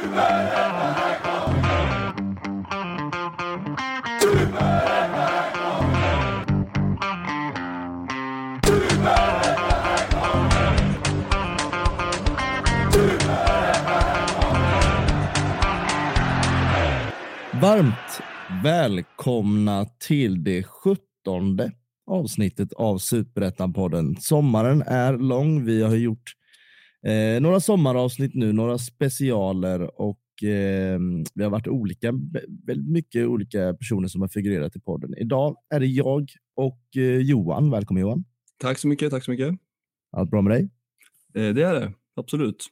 Varmt välkomna till det sjuttonde avsnittet av Superettan-podden. Sommaren är lång. Vi har gjort eh, några sommaravsnitt nu, några specialer och eh, vi har varit olika, väldigt mycket olika personer som har figurerat i podden. Idag är det jag och eh, Johan. Välkommen Johan. Tack så mycket. Tack så mycket. Allt bra med dig? Eh, det är det, absolut.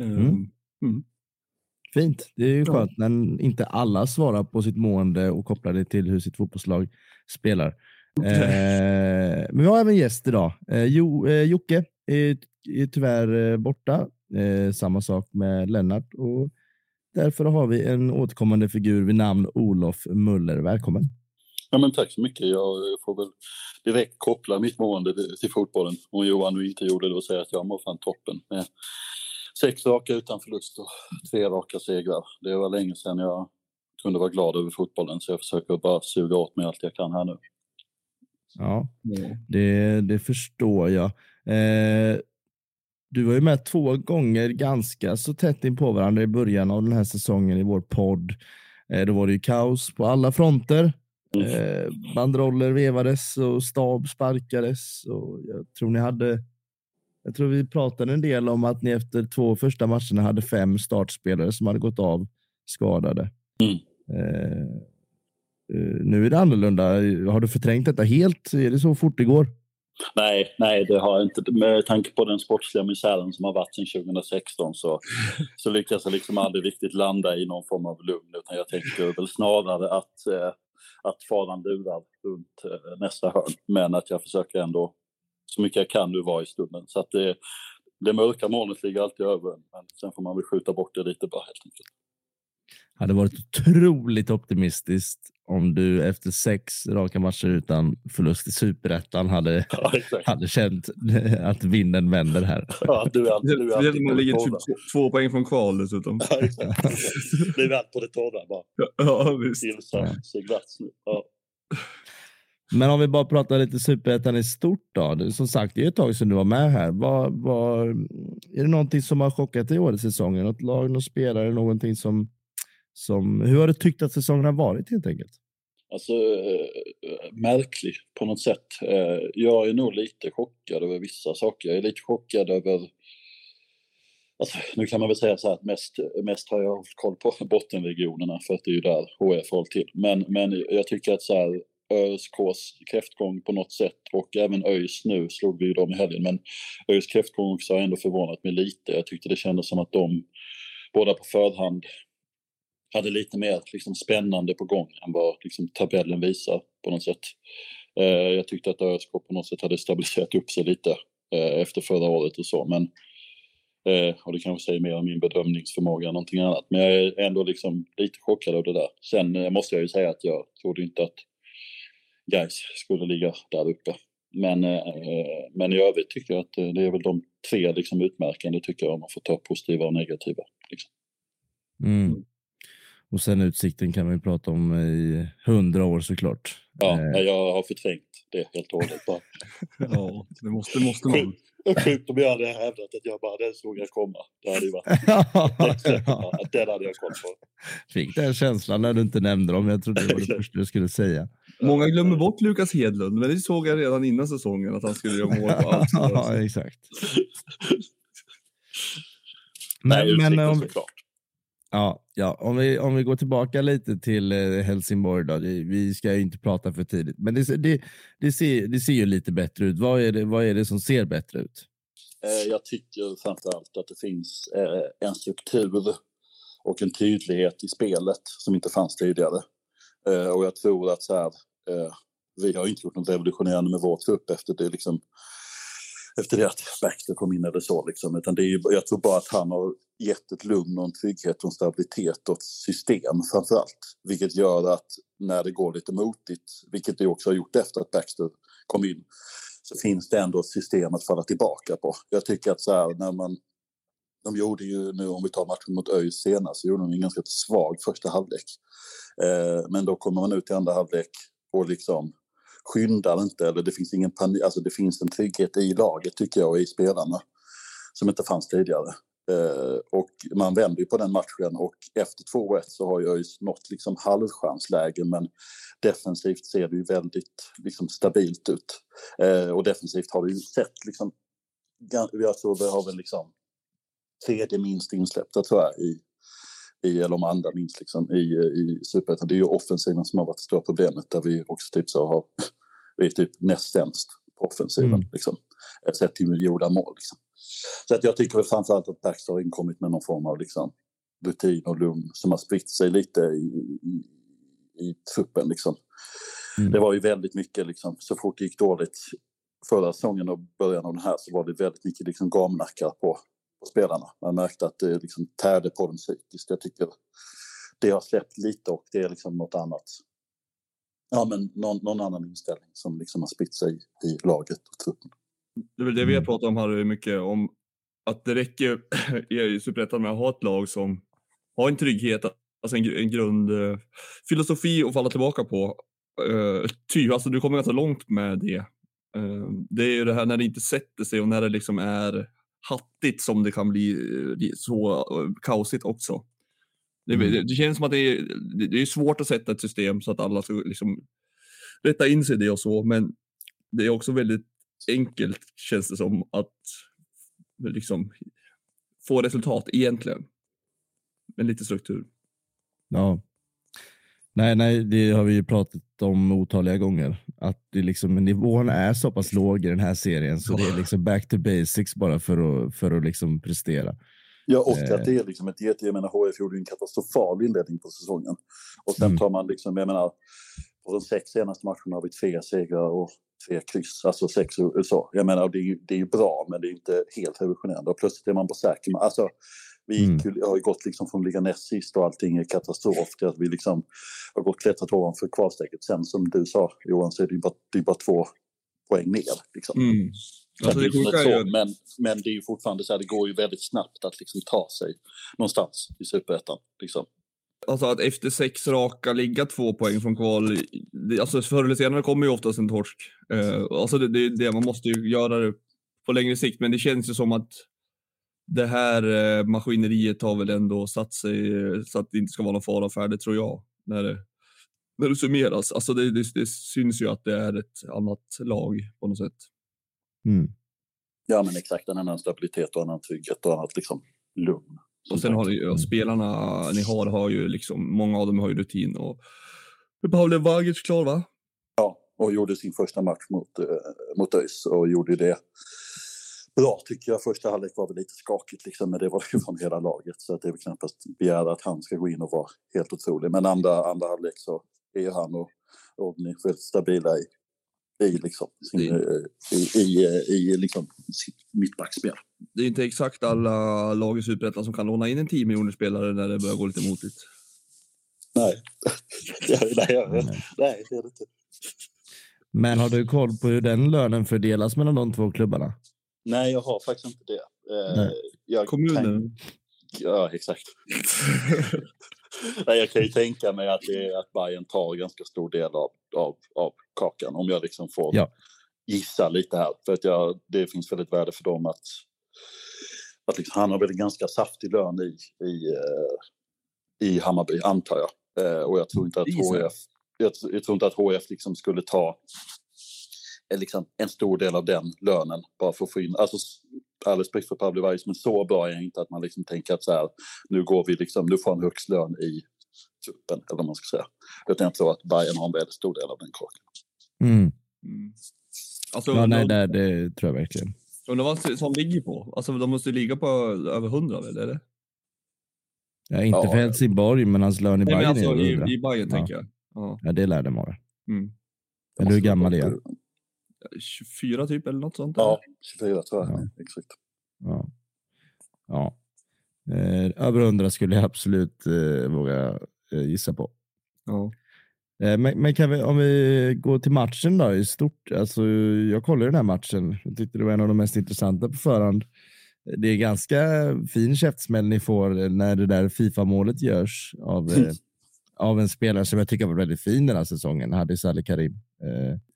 Eh, Mm. mm. Fint. Det är ju skönt när inte alla svarar på sitt mående och kopplar det till hur sitt fotbollslag spelar. Eh, men vi har även gäst idag. Eh, jo, Jocke är, är tyvärr eh, borta. Eh, samma sak med Lennart och därför har vi en återkommande figur vid namn Olof Muller. Välkommen. Ja, men tack så mycket. Jag får väl direkt koppla mitt mående till fotbollen. Om Johan nu inte gjorde det och säga att jag mår fan toppen. Med sex raka utan förlust och tre raka segrar. Det var länge sedan jag kunde vara glad över fotbollen så jag försöker bara suga åt mig allt jag kan här nu. Ja, det, det förstår jag. Eh, du var ju med två gånger ganska så tätt in på varandra i början av den här säsongen i vår podd. Eh, då var det ju kaos på alla fronter. Eh, banderoller vevades och stab sparkades. Och jag tror ni hade jag tror vi pratade en del om att ni efter två första matcherna hade fem startspelare som hade gått av skadade. Mm. Eh, eh, nu är det annorlunda. Har du förträngt detta helt? Är det så fort det går? Nej, nej, det har jag inte. Med tanke på den sportsliga misären som har varit sedan 2016 så, så lyckas jag liksom aldrig riktigt landa i någon form av lugn. Utan jag tänker väl snarare att, eh, att faran lurar runt eh, nästa hörn. Men att jag försöker ändå så mycket jag kan nu vara i stunden. Så att det, det mörka molnet ligger alltid över men sen får man väl skjuta bort det lite bara helt enkelt hade varit otroligt optimistiskt om du efter sex raka matcher utan förlust i superettan hade, Ja, hade känt att vinden vänder här. Ja, du är, du är alltid man ligger typ två, poäng från kval dessutom. Ja. Du är allt på det torra bara. Ja, visst. Ja. Men om vi bara pratar lite superettan i stort då. Som sagt, det är ett tag sedan du var med här. Vad, vad, är det någonting som har chockat dig i årets säsong? Något lag, någon spelare, någonting som, som... Hur har du tyckt att säsongen har varit helt enkelt? Alltså, eh, märklig på något sätt. Eh, jag är nog lite chockad över vissa saker. Jag är lite chockad över... Alltså, nu kan man väl säga så här att mest, mest har jag haft koll på bottenregionerna för att det är ju där HF håller till. Men, men jag tycker att så här, ÖSKs kräftgång på något sätt och även ÖIS nu slog vi ju dem i helgen. Men ÖIS kräftgång också har ändå förvånat mig lite. Jag tyckte det kändes som att de båda på förhand hade lite mer liksom, spännande på gång än vad liksom, tabellen visar på något sätt. Eh, jag tyckte att ÖSK på något sätt hade stabiliserat upp sig lite eh, efter förra året och så. Men, eh, och det kanske säger mer om min bedömningsförmåga än någonting annat. Men jag är ändå liksom lite chockad av det där. Sen eh, måste jag ju säga att jag trodde inte att Gais skulle ligga där uppe. Men, eh, men i övrigt tycker jag att eh, det är väl de tre liksom utmärkande tycker jag om man får ta positiva och negativa. Liksom. Mm. Och sen utsikten kan vi prata om i hundra år såklart. Ja, Eh, jag har förträngt det helt och hållet. Ja, det måste, måste man. Sjukt om jag hade hävdat att jag bara den såg jag komma. Det hade ju varit ja, att den hade jag koll på. fick den känslan när du inte nämnde dem. Jag trodde det var det första du skulle säga. Många glömmer bort Lukas Hedlund, men det såg jag redan innan säsongen att han skulle göra mål på allt. ja, exakt. Nej, Men, men utsikten om, såklart ja, ja, om, vi, om vi går tillbaka lite till eh, Helsingborg. Då. Vi ska ju inte prata för tidigt, men det, det, det, ser, det ser ju lite bättre ut. Vad är, det, vad är det som ser bättre ut? Eh, jag tycker framförallt att det finns eh, en struktur och en tydlighet i spelet som inte fanns tidigare. Och jag tror att så här, vi har inte gjort något revolutionerande med vår trupp efter det, liksom, efter det att Baxter kom in eller så. Liksom. Utan det är ju, jag tror bara att han har gett ett lugn och en trygghet och en stabilitet och ett system framför allt. Vilket gör att när det går lite motigt, vilket det också har gjort efter att Baxter kom in, så finns det ändå ett system att falla tillbaka på. Jag tycker att så här, när man de gjorde ju nu, om vi tar matchen mot ÖIS senast, så gjorde de en ganska svag första halvlek. Eh, men då kommer man ut i andra halvlek och liksom skyndar inte, eller det finns ingen panik, alltså det finns en trygghet i laget tycker jag och i spelarna som inte fanns tidigare. Eh, och man vänder ju på den matchen och efter 2-1 så har jag ju nått liksom halvchansläge men defensivt ser det ju väldigt liksom, stabilt ut. Eh, och defensivt har vi ju sett liksom, jag tror vi har väl liksom tredje minst insläppta tror jag i, i eller om andra minst liksom i, i Superettan. Det är ju offensiven som har varit det stora problemet där vi också typ så har, vi är typ näst sämst på offensiven mm. liksom. Sett till gjorda mål liksom. Så att jag tycker väl framförallt att Baxter har inkommit med någon form av liksom, rutin och lugn som har spritt sig lite i, i, i truppen. Liksom. Mm. Det var ju väldigt mycket, liksom, så fort det gick dåligt förra säsongen och början av den här så var det väldigt mycket liksom, gamnackar på, på spelarna. Man märkte att det liksom, tärde på dem psykiskt. Jag tycker det har släppt lite och det är liksom något annat. Ja, men någon, någon annan inställning som liksom har spritt sig i laget och truppen. Det är väl det vi har mm. pratat om här mycket om att det räcker i Superettan med att ha ett lag som har en trygghet, alltså en, en grundfilosofi uh, att falla tillbaka på. Uh, ty, alltså du kommer ganska långt med det. Uh, det är ju det här när det inte sätter sig och när det liksom är hattigt som det kan bli så kaosigt också. Det, mm. det, känns som att det är, det är svårt att sätta ett system så att alla ska liksom rätta in sig i det och så, men det är också väldigt enkelt känns det som att liksom få resultat egentligen. Med lite struktur. Ja. Nej, nej, det har vi ju pratat om otaliga gånger. Att det liksom, nivån är så pass låg i den här serien så det är liksom back to basics bara för att, för att liksom prestera. Ja, och att eh. det är liksom ett jätte, jag menar HF gjorde en katastrofal inledning på säsongen. Och sen mm. tar man liksom, jag menar, på de sex senaste matcherna har vi tre segrar och tre kryss, alltså sex och så. Jag menar, det är, det är ju bra, men det är inte helt revolutionerande. Och plötsligt är man på säker Alltså, vi gick, mm. har ju gått liksom från ligga näst sist och allting är katastrof till att vi liksom har gått klättrat ovanför kvalstrecket. Sen som du sa Johan så är det ju bara, det är bara två poäng ner. Liksom. Mm. Alltså, det det så, men, men det är ju fortfarande så här, det går ju väldigt snabbt att liksom ta sig någonstans i superettan. Liksom. Alltså att efter sex raka ligga två poäng från kval, alltså förr eller senare kommer ju oftast en torsk. Uh, alltså det, det, det, man måste ju göra det på längre sikt, men det känns ju som att det här uh, maskineriet har väl ändå satt sig så att det inte ska vara någon fara för det tror jag. När det, när det summeras. Alltså det, det, det syns ju att det är ett annat lag på något sätt. Mm. Ja, men exakt. En annan stabilitet och annan trygghet och annat liksom lugn. Och sen har ju, spelarna ni har, har ju liksom, många av dem har ju rutin och Pavel Vagic klar va? Ja, och gjorde sin första match mot, uh, mot ÖIS och gjorde det bra tycker jag. Första halvlek var väl lite skakigt liksom, men det var ju från hela laget så att det är väl knappast begära att han ska gå in och vara helt otrolig. Men andra, andra halvlek så är han och Rodney väldigt stabila i, i, liksom, sin, i, i, i, i liksom, sitt mittbackspel. Det är inte exakt alla lag i Superettan som kan låna in en 10 miljoner spelare när det börjar gå lite motigt. Nej, nej, nej, nej, det är det inte. Men har du koll på hur den lönen fördelas mellan de två klubbarna? Nej, jag har faktiskt inte det. Eh, jag Kommunen? Kan... Ja, exakt. Nej, jag kan ju tänka mig att, det, att Bayern tar ganska stor del av, av, av kakan om jag liksom får ja. gissa lite här. För att jag, det finns väldigt värde för dem att, att liksom, han har väl en ganska saftig lön i, i, uh, i Hammarby, antar jag. Uh, och jag tror inte att HF, jag, jag, tror inte att HF liksom skulle ta liksom en stor del av den lönen bara för att få in, alltså all respekt för Pablo Weiss, men så bra är jag inte att man liksom tänker att så här, nu går vi liksom, nu får han högst lön i truppen, eller vad man ska säga. Jag tror att Bayern har en väldigt stor del av den kakan. Mm. Mm. Alltså, ja, nej, det, det tror jag verkligen. Undrar vad som ligger på? Alltså de måste ligga på över 100 väl, eller? Ja, inte ja, för Helsingborg, men hans lön i Bayern alltså, är 100. I, i Bayern ja. tänker jag. Ja. ja, det lär det vara. Mm. Eller hur gammal är han? 24 typ eller något sånt? Ja, 24 tror jag. Ja. Exakt. Ja. ja. Eh, över 100 skulle jag absolut eh, våga eh, gissa på. Ja. Eh, men, men, kan vi, om vi går till matchen då i stort. Alltså, jag kollade den här matchen. Jag tyckte det var en av de mest intressanta på förhand. det är ganska fin käftsmäll ni får när det där Fifa-målet görs av, mm. av en spelare som jag tycker var väldigt fin den här säsongen, Hadis Ali Karim.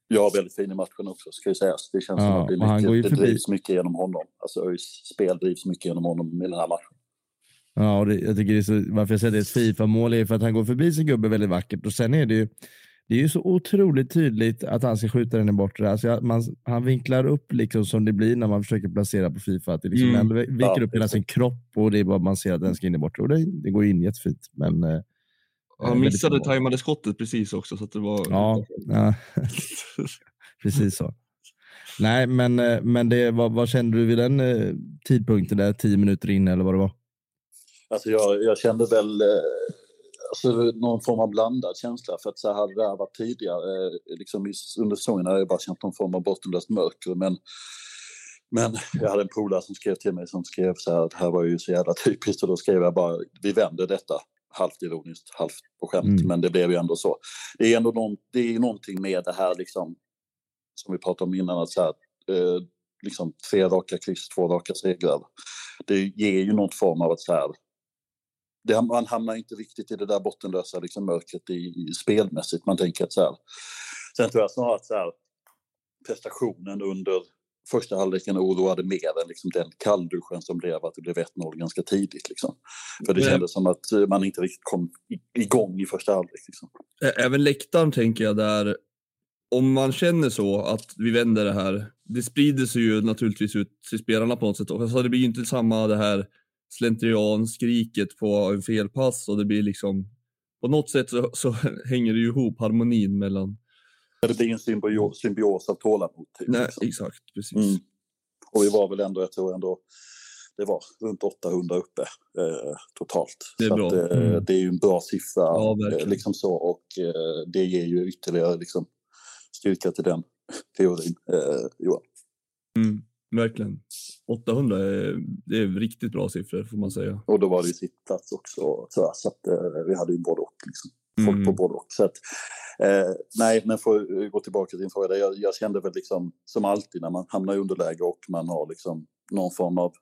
Ja, väldigt fin i matchen också ska ju sägas. Det känns ja, som att det, mycket, det förbi... drivs mycket genom honom. Alltså ÖIS spel drivs mycket genom honom i den här matchen. Ja, och det, jag tycker det så, varför jag säger det är ett Fifa-mål är för att han går förbi sin gubbe väldigt vackert och sen är det ju det är ju så otroligt tydligt att han ska skjuta den i bortre. Alltså man, han vinklar upp liksom som det blir när man försöker placera på Fifa. Att det liksom mm. vinklar ja, upp hela sin kropp och det är bara man ser att den ska in i bortre. Och det, det går in jättefint. Men, eh, han missade tajmade skottet precis också. Så det var... Ja, ja. precis så. Nej, men, eh, men det, vad, vad kände du vid den eh, tidpunkten, där, tio minuter in eller vad det var? Alltså jag, jag kände väl alltså, någon form av blandad känsla. För att så hade det här varit tidigare, eh, liksom under säsongen hade jag bara känt någon form av bottenlöst mörker. Men, men jag hade en polare som skrev till mig som skrev så här, det här var ju så jävla typiskt och då skrev jag bara, vi vänder detta. Halvt ironiskt, halvt på skämt, mm. men det blev ju ändå så. Det är ändå någon, det är någonting med det här liksom, som vi pratade om innan, att så här, eh, liksom tre raka kryss, två raka segrar. Det ger ju någon form av att så här, det, man hamnar inte riktigt i det där bottenlösa liksom, mörkret i, i spelmässigt. Man tänker att så här. Sen tror jag snarare att så här, prestationen under första halvleken oroade mer än liksom den kallduschen som blev att det blev 1-0 ganska tidigt. Liksom. För det kändes som att man inte riktigt kom igång i första halvlek. Liksom. Även läktaren tänker jag där, om man känner så att vi vänder det här, det sprider sig ju naturligtvis ut till spelarna på något sätt. Alltså det blir ju inte samma det här slentrian-skriket på en felpass och det blir liksom på något sätt så, så hänger det ju ihop harmonin mellan. Det blir en symbios, symbios av tålamod. Typ, Nej, liksom. Exakt, precis. Mm. Och vi var väl ändå, jag tror ändå, det var runt 800 uppe eh, totalt. Det är, så bra. Att, eh, mm. det är ju en bra siffra. Ja, eh, liksom så, och eh, det ger ju ytterligare liksom, styrka till den teorin, eh, Johan. Mm. Verkligen. 800 är, det är riktigt bra siffror får man säga. Och då var det ju sittplats också. Så, så att, eh, vi hade ju både och. Liksom. Folk mm. på både och. Så att, eh, nej, men för att gå tillbaka till din fråga. Jag, jag, kände väl liksom som alltid när man hamnar i underläge och man har liksom någon form av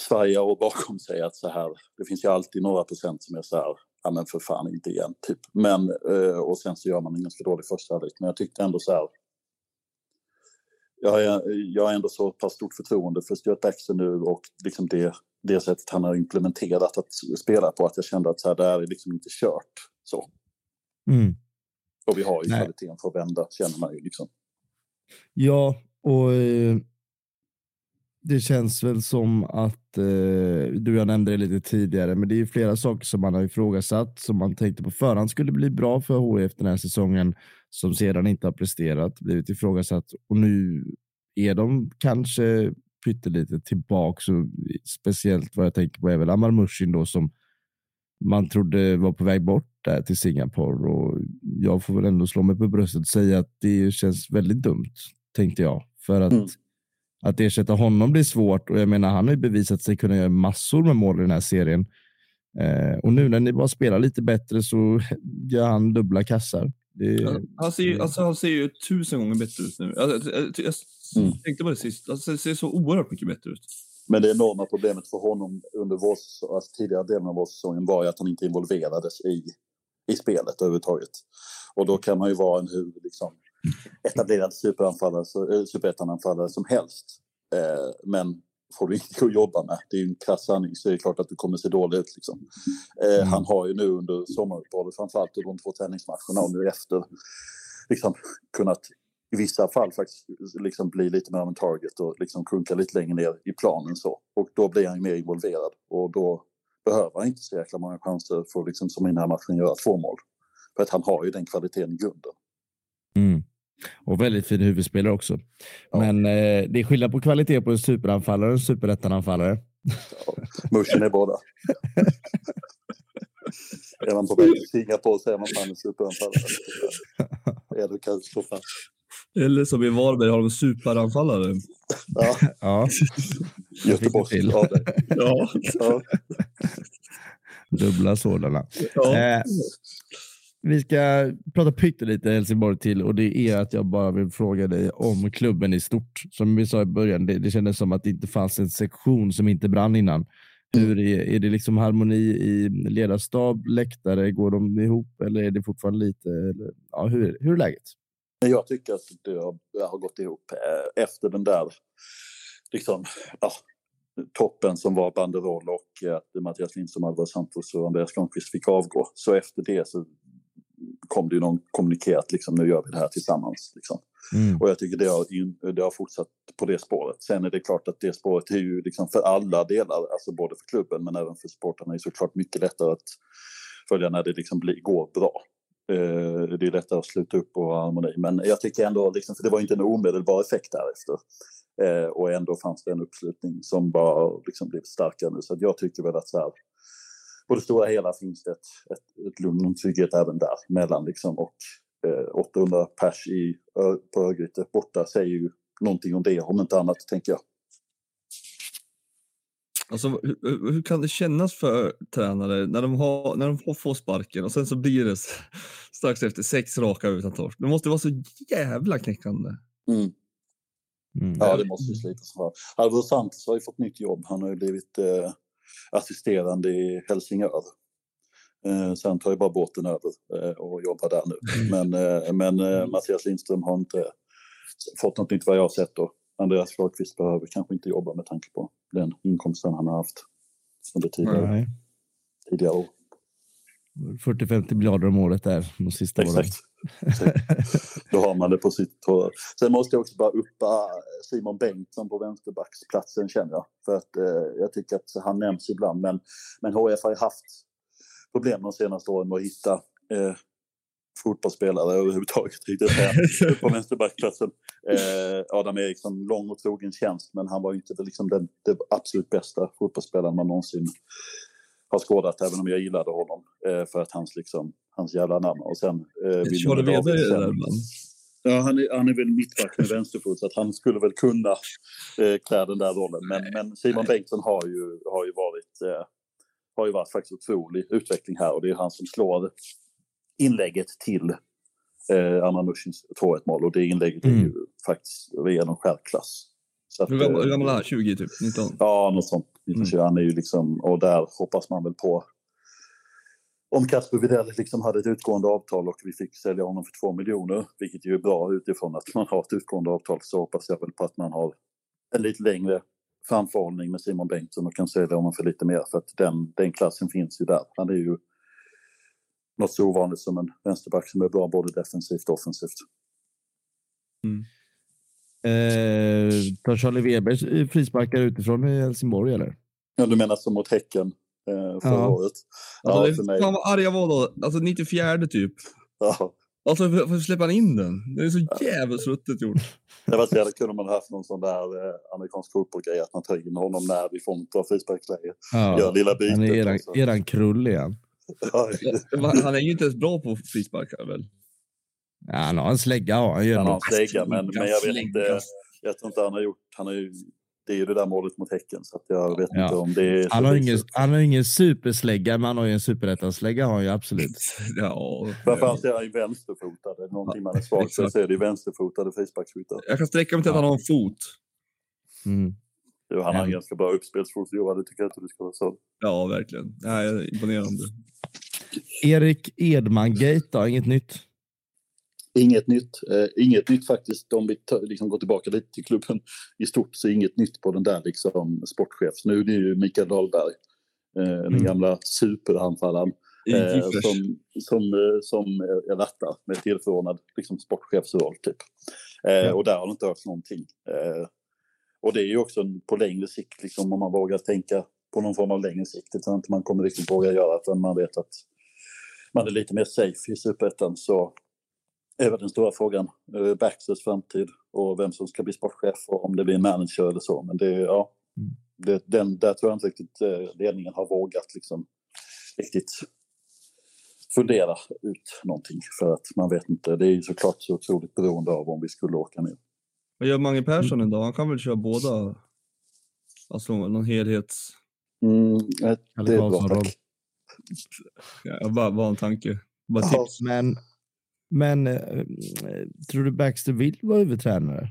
Sverige och bakom sig att så här, det finns ju alltid några procent som är så här, ja men för fan inte igen, typ. Men, eh, och sen så gör man en ganska dålig första halvlek. Men jag tyckte ändå så här, jag, är, jag har ändå så pass stort förtroende för Stuart Baxter nu och liksom det, det sättet han har implementerat att spela på att jag kände att så här, det här är liksom inte kört. Så. Mm. Och vi har ju Nej. kvaliteten för att vända, känner man ju. Liksom. Ja, och eh, det känns väl som att, eh, du jag nämnde det lite tidigare, men det är flera saker som man har ifrågasatt som man tänkte på förhand skulle bli bra för HIF den här säsongen som sedan inte har presterat, blivit ifrågasatt och nu är de kanske pyttelite tillbaka. Och speciellt vad jag tänker på är väl Amar Mushin då som man trodde var på väg bort där till Singapore och jag får väl ändå slå mig på bröstet och säga att det känns väldigt dumt, tänkte jag. För att, mm. att ersätta honom blir svårt och jag menar, han har ju bevisat sig kunna göra massor med mål i den här serien. Eh, och nu när ni bara spelar lite bättre så gör han dubbla kassar. Det, han, ser ju, alltså, han ser ju tusen gånger bättre ut nu. Alltså, jag, jag, jag mm. tänkte på det sist. Alltså, det ser så oerhört mycket bättre ut. Men det enorma problemet för honom under vår, alltså, tidigare delen av vårsäsongen var ju att han inte involverades i, i spelet överhuvudtaget. Och då kan man ju vara en hur liksom, etablerad eh, superettananfallare som helst. Eh, men får du inte att jobba med. Det är ju en krass sanning så är det klart att du kommer se dålig ut. Liksom. Eh, mm. Han har ju nu under sommaruppehållet framförallt de två träningsmatcherna och nu efter liksom, kunnat i vissa fall faktiskt liksom bli lite mer av en target och liksom sjunka lite längre ner i planen så. Och då blir han mer involverad och då behöver han inte så jäkla många chanser för att liksom, som i den här matchen göra två mål. För att han har ju den kvaliteten i grunden. Mm. Och väldigt fin huvudspelare också. Ja. Men eh, det är skillnad på kvalitet på en superanfallare och en superettananfallare. Ja, Mushen är båda. är man på väg till Singapore så är man fan en superanfallare. Ja, du kan slå fast. Eller som i Varberg har de superanfallare. Ja. ja. Göteborg. Ja. ja. Dubbla sådana. Ja. Eh, vi ska prata pyttelite Helsingborg till och det är att jag bara vill fråga dig om klubben i stort. Som vi sa i början, det, det kändes som att det inte fanns en sektion som inte brann innan. Hur är, är det liksom harmoni i ledarstab, läktare? Går de ihop eller är det fortfarande lite? Eller, ja, hur, hur är läget? Jag tycker att det har, det har gått ihop eh, efter den där liksom, ja, toppen som var banderoll och att Mattias Lindström, Alvar Santos och Andreas Granqvist fick avgå. Så efter det så kom det ju någon kommuniké att liksom, nu gör vi det här tillsammans. Liksom. Mm. Och jag tycker det har, det har fortsatt på det spåret. Sen är det klart att det spåret är ju liksom för alla delar, alltså både för klubben men även för supportrarna är såklart mycket lättare att följa när det liksom blir, går bra. Eh, det är lättare att sluta upp och ha harmoni. Men jag tycker ändå, liksom, för det var inte en omedelbar effekt därefter. Eh, och ändå fanns det en uppslutning som bara liksom blivit starkare nu. Så jag tycker väl att så här, på det stora hela finns det ett, ett, ett lugn och en trygghet även där mellan liksom och eh, 800 pers i, på Örgryte borta säger ju någonting om det, om inte annat tänker jag. Alltså, hur, hur, kan det kännas för tränare när de, har, när de får sparken och sen så blir det strax efter sex raka utan torsk? Det måste vara så jävla knäckande. Mm. Mm. Ja, det måste ju slitas för. Alvaro Santos har ju fått nytt jobb. Han har ju blivit eh, assisterande i Helsingör. Eh, sen tar ju bara båten över eh, och jobbar där nu. Mm. Men, eh, men eh, mm. Mattias Lindström har inte fått något nytt vad jag har sett och Andreas Flahlqvist behöver kanske inte jobba med tanke på den inkomsten han har haft under tidigare, tidigare år. 40-50 miljarder om året där de sista Exakt. åren. Då har man det på sitt torr. Sen måste jag också bara uppa Simon Bengtsson på vänsterbacksplatsen känner jag. För att eh, jag tycker att han nämns ibland. Men, men HF har ju haft problem de senaste åren med att hitta eh, fotbollsspelare överhuvudtaget på vänsterbackplatsen. Eh, Adam Eriksson, lång och trogen tjänst, men han var ju inte liksom den, den absolut bästa fotbollsspelaren man någonsin har skådat, även om jag gillade honom eh, för att hans, liksom, hans jävla namn. Och sen... Eh, är där ibland. Ja, han är, han är väl mittback med vänsterfot så att han skulle väl kunna eh, klä den där rollen. Men, men Simon Bengtsson har ju, har ju varit eh, har ju varit faktiskt otrolig utveckling här och det är han som slår inlägget till eh, Anna Nushins 2-1 mål och det inlägget mm. är ju faktiskt genom skärklass. Hur gammal är han? 20 typ? 19? Ja, något sånt. Mm. Han är ju liksom, och där hoppas man väl på om Kasper Widell liksom hade ett utgående avtal och vi fick sälja honom för två miljoner, vilket ju är bra utifrån att man har ett utgående avtal, så hoppas jag väl på att man har en lite längre framförhållning med Simon Bengtsson och kan sälja honom för lite mer, för att den, den klassen finns ju där. Han är ju något så ovanligt som en vänsterback som är bra både defensivt och offensivt. Mm. Eh, tar Charlie Weber frisparkar utifrån i Helsingborg eller? Ja, du menar som mot Häcken eh, förra ja. året? Ja, alltså, det, för mig. Fan vad arg jag var då. Alltså 94 typ. Ja. Alltså varför släpper han in den? Det är så jävligt suttigt gjort. Det var så kunde man haft någon sån där eh, amerikansk fotbollgrej att man tar in honom när vi får bra frisparksläge. Ja. Gör lilla bytet. Han är eran, eran krull igen. han är ju inte ens bra på frisparkar väl? Ja, han har en slägga. Han, han har en slägga, men, men jag vet inte. Jag tror inte han har gjort. Han har ju, det är ju det där målet mot Häcken, så att jag vet ja. inte om det är. Han har, ingen, han har ingen superslägga, men han har ju en superettan-slägga har han ju absolut. ja. Varför han är vänsterfotad? Är det någonting man är svag för så är det vänsterfotade frisparksskyttar. Jag kan sträcka mig till att han har en fot. Mm. Jo, han har en ganska bra uppspelsfot, Johan. Det tycker jag inte du ska vara så. Ja, verkligen. Nej, imponerande. Erik Edman-gate då? Inget nytt? Inget nytt. Eh, inget nytt faktiskt. Om vi liksom går tillbaka lite till klubben i stort så inget nytt på den där liksom, sportchef. Nu är det ju Mikael Dahlberg, eh, mm. den gamla superanfallaren. Eh, som, som, eh, som är Latta med tillförordnad liksom, sportchefsroll. Typ. Eh, mm. Och där har det inte hörts någonting. Eh, och det är ju också på längre sikt, liksom, om man vågar tänka på någon form av längre sikt. Det tror inte man kommer riktigt våga göra förrän man vet att man är lite mer safe i superettan. Så är väl den stora frågan. Eh, Baxters framtid och vem som ska bli sportchef och om det blir en manager eller så. Men det, ja, mm. det, den, där tror jag inte riktigt eh, ledningen har vågat liksom riktigt fundera ut någonting för att man vet inte. Det är ju såklart så otroligt beroende av om vi skulle åka ner. Vad gör Mange Persson idag? Han kan väl köra båda? Alltså någon helhets... Mm, det är bra, tack. Ja, bara, bara en tanke. Bara tips. Men, men eh, tror du Baxter vill vara huvudtränare?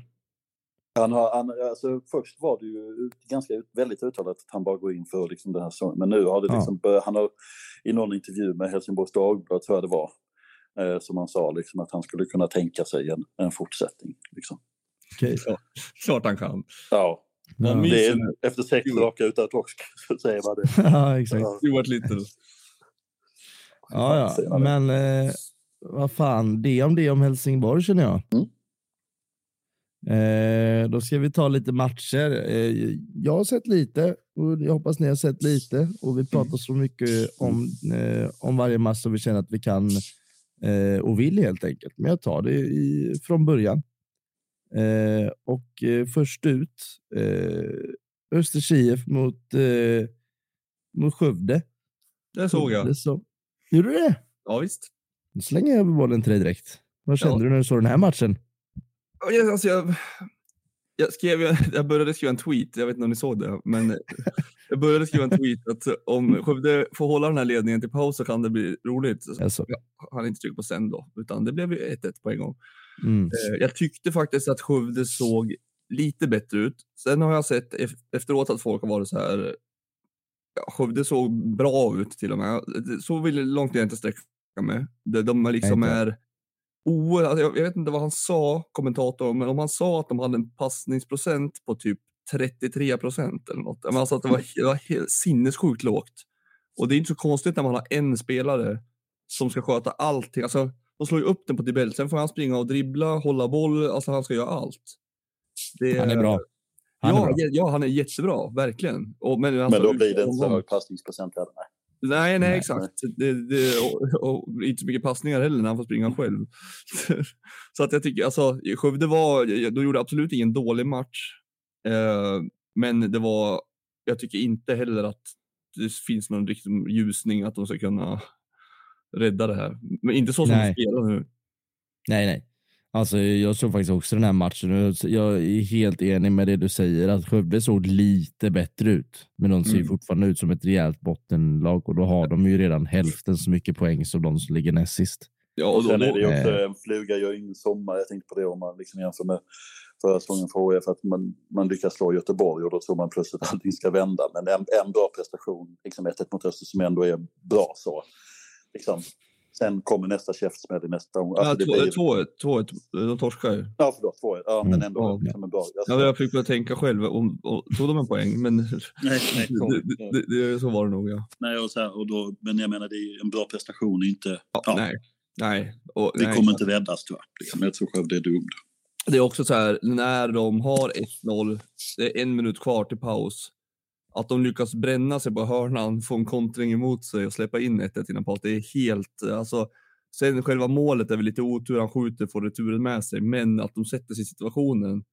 Han har, han, alltså, först var det ju ganska väldigt uttalat att han bara går in för liksom den här säsongen. Men nu har det liksom ja. han har i någon intervju med Helsingborgs Dagblad tror jag det var, eh, som han sa liksom, att han skulle kunna tänka sig en, en fortsättning. Liksom. Okay. Ja, klart han kan. Ja. Ja. Det är, efter sex raka utan torsk så säger man det. ja, exakt. Stuart Little. Ja, ja. Men eh, vad fan, det om det om Helsingborg känner jag. Mm. Eh, då ska vi ta lite matcher. Eh, jag har sett lite och jag hoppas ni har sett lite och vi pratar så mycket om, eh, om varje match som vi känner att vi kan eh, och vill helt enkelt. Men jag tar det i, från början. Eh, och eh, först ut eh, Östers IF mot, eh, mot Skövde. Det såg jag. Så. Gjorde du det? Ja, visst. Då slänger jag över bollen till dig direkt. Vad kände ja. du när du såg den här matchen? Alltså, jag, jag, skrev, jag började skriva en tweet, jag vet inte om ni såg det, men jag började skriva en tweet att om Skövde får hålla den här ledningen till paus så kan det bli roligt. Alltså. Jag hann inte trycka på sen då, utan det blev ju 1-1 på en gång. Mm. Eh, jag tyckte faktiskt att Skövde såg lite bättre ut. Sen har jag sett efteråt att folk har varit så här. Ja, Skövde såg bra ut till och med. Så långt vill jag inte sträcka mig. De liksom är oerhört, alltså jag, jag vet inte vad han sa, kommentatorn, men om han sa att de hade en passningsprocent på typ 33 procent eller något. Men alltså att det var, det var sinnessjukt lågt. Och det är inte så konstigt när man har en spelare som ska sköta allting. Alltså, de slår ju upp den på Tibell, sen får han springa och dribbla, hålla boll, alltså han ska göra allt. Det, han är bra. Han ja, är bra. ja, han är jättebra, verkligen. Och, men, alltså, men då blir det inte så hög passningsprocent heller. Nej, nej, exakt. Det, det, och, och, inte så mycket passningar heller när han får springa själv. så att jag tycker, alltså, Skövde var, de gjorde absolut ingen dålig match. Eh, men det var, jag tycker inte heller att det finns någon riktig ljusning att de ska kunna rädda det här. Men inte så som de spelar nu. Nej, nej. Alltså, jag såg faktiskt också den här matchen. Jag är helt enig med det du säger, att Skövde såg lite bättre ut. Men de ser mm. fortfarande ut som ett rejält bottenlag och då har de ju redan hälften så mycket poäng som de som ligger näst sist. Ja, och då, Sen är det ju också äh, en fluga gör ingen sommar. Jag tänkte på det om man liksom jämför med förra säsongen för HIF, att man, man lyckas slå Göteborg och då tror man plötsligt att allting ska vända. Men en, en bra prestation, liksom 1-1 mot Öster som ändå är bra så. Liksom, Sen kommer nästa käftsmäll i nästa omgång. Alltså, ja, 2-1, de torskar ju. Ja, förlåt, 2-1. Ja, mm. men ändå ja. liksom en bra. Alltså, ja, jag fick börja tänka själv, om, om, tog de en poäng? Men nej, nej, det, det, det, så var det nog, ja. Nej, och så här, och då, men jag menar, det är en bra prestation, inte... Ja, ja. Nej, nej. Och, det nej, kommer inte räddas tyvärr. Liksom. Jag tror själv det är dumt. Det är också så här, när de har 1-0, det är en minut kvar till paus att de lyckas bränna sig på hörnan, få en kontring emot sig och släppa in 1-1 innan paus. Det är helt, alltså, sen själva målet är väl lite otur, han skjuter, får returen med sig, men att de sätter sig i situationen,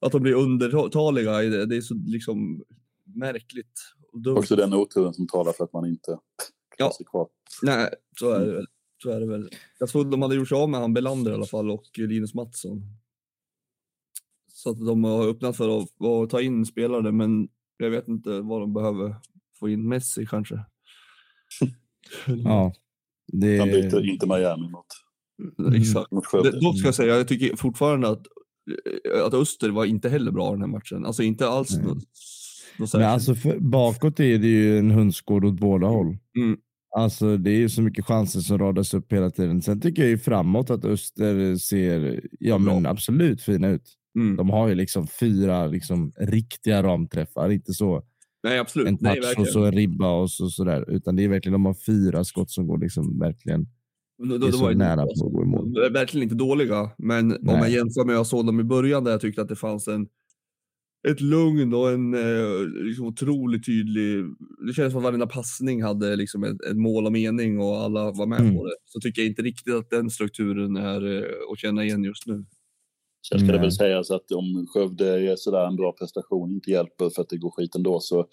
att de blir undertaliga, det är så liksom märkligt. Och Också den oturen som talar för att man inte ja. sig kvar. Nej, så är det väl. Så är det väl. Jag trodde de hade gjort sig av med han Belander i alla fall och Linus Mattsson. Så att de har öppnat för att, att ta in spelare, men jag vet inte vad de behöver få in Messi kanske. ja. Det... Han byter inte Miami mot, mm. Exakt. mot Skövde. Dock ska jag säga, jag tycker fortfarande att, att Öster var inte heller bra den här matchen. Alltså inte alls något, något Men alltså för, bakåt är det ju en hönsgård åt båda håll. Mm. Alltså det är ju så mycket chanser som radas upp hela tiden. Sen tycker jag ju framåt att Öster ser, ja men absolut fina ut. Mm. De har ju liksom fyra liksom, riktiga ramträffar, inte så Nej, absolut. en touch Nej, och så en ribba och så, sådär. Utan det är verkligen, de har fyra skott som går liksom verkligen då, är så nära på att gå i mål. De är verkligen inte dåliga, men Nej. om jag jämför med jag såg dem i början där jag tyckte att det fanns en ett lugn och en eh, liksom otroligt tydlig... Det kändes som att varenda passning hade liksom ett, ett, mål och mening och alla var med mm. på det. Så tycker jag inte riktigt att den strukturen är eh, att känna igen just nu. Sen ska det väl sägas att om Skövde är sådär en bra prestation inte hjälper för att det går skit ändå så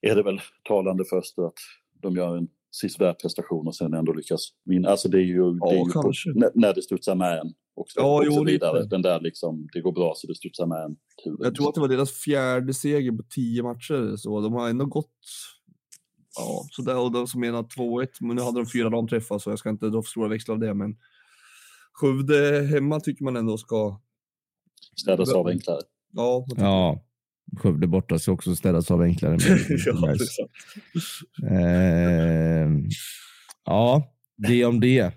är det väl talande först att de gör en sisådär prestation och sen ändå lyckas vinna. Alltså det är ju, ja, det är ju på, när det studsar med en också. Ja, och jo, vidare. Den där liksom, det går bra så det studsar med en. Jag tror att det var deras fjärde seger på tio matcher. Så de har ändå gått Ja, så där, och de som menar 2-1, men nu hade de fyra ramträffar så jag ska inte dra för stora växlar av det, men Skövde hemma tycker man ändå ska... Städas av enklare. Ja, ja. Skövde borta ska också städas av enklare. ja, eh, ja, det om det.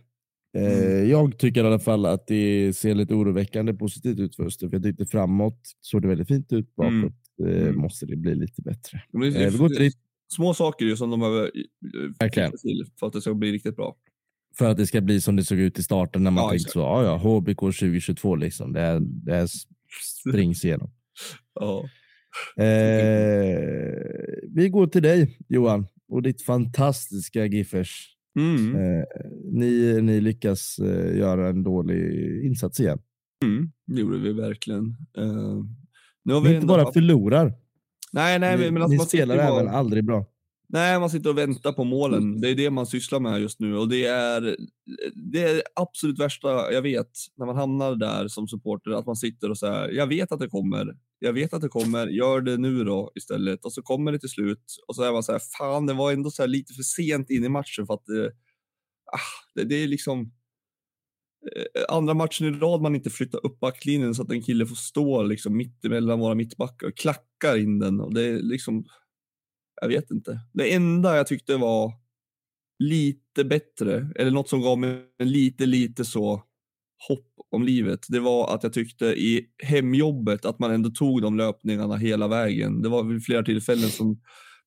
Eh, mm. jag tycker i alla fall att det ser lite oroväckande positivt ut för Öster. För jag tyckte framåt såg det väldigt fint ut. Bakåt mm. Eh, mm. måste det bli lite bättre. Det, det, eh, det, små saker ju som de behöver till för att det ska bli riktigt bra. För att det ska bli som det såg ut i starten när man ja, tänkte så, ja, ja, HBK 2022 liksom. Det här, det här springs igenom. ja. Eh, vi går till dig Johan och ditt fantastiska Giffers. Mm. Eh, ni, ni lyckas eh, göra en dålig insats igen. Mm, det gjorde vi verkligen. Uh, nu har vi inte bara förlorar. Nej, nej, ni, men alltså, ni spelar även aldrig bra. Nej, man sitter och väntar på målen. Det är det man sysslar med just nu och det är det är absolut värsta jag vet när man hamnar där som supporter, att man sitter och säger jag vet att det kommer. Jag vet att det kommer. Gör det nu då istället och så kommer det till slut och så är man så här. Fan, det var ändå så lite för sent in i matchen för att det, ah, det, det är liksom eh, andra matchen i rad man inte flyttar upp backlinjen så att en kille får stå liksom mitt emellan våra mittbackar och klackar in den och det är liksom jag vet inte. Det enda jag tyckte var lite bättre, eller något som gav mig lite, lite så hopp om livet, det var att jag tyckte i hemjobbet att man ändå tog de löpningarna hela vägen. Det var vid flera tillfällen som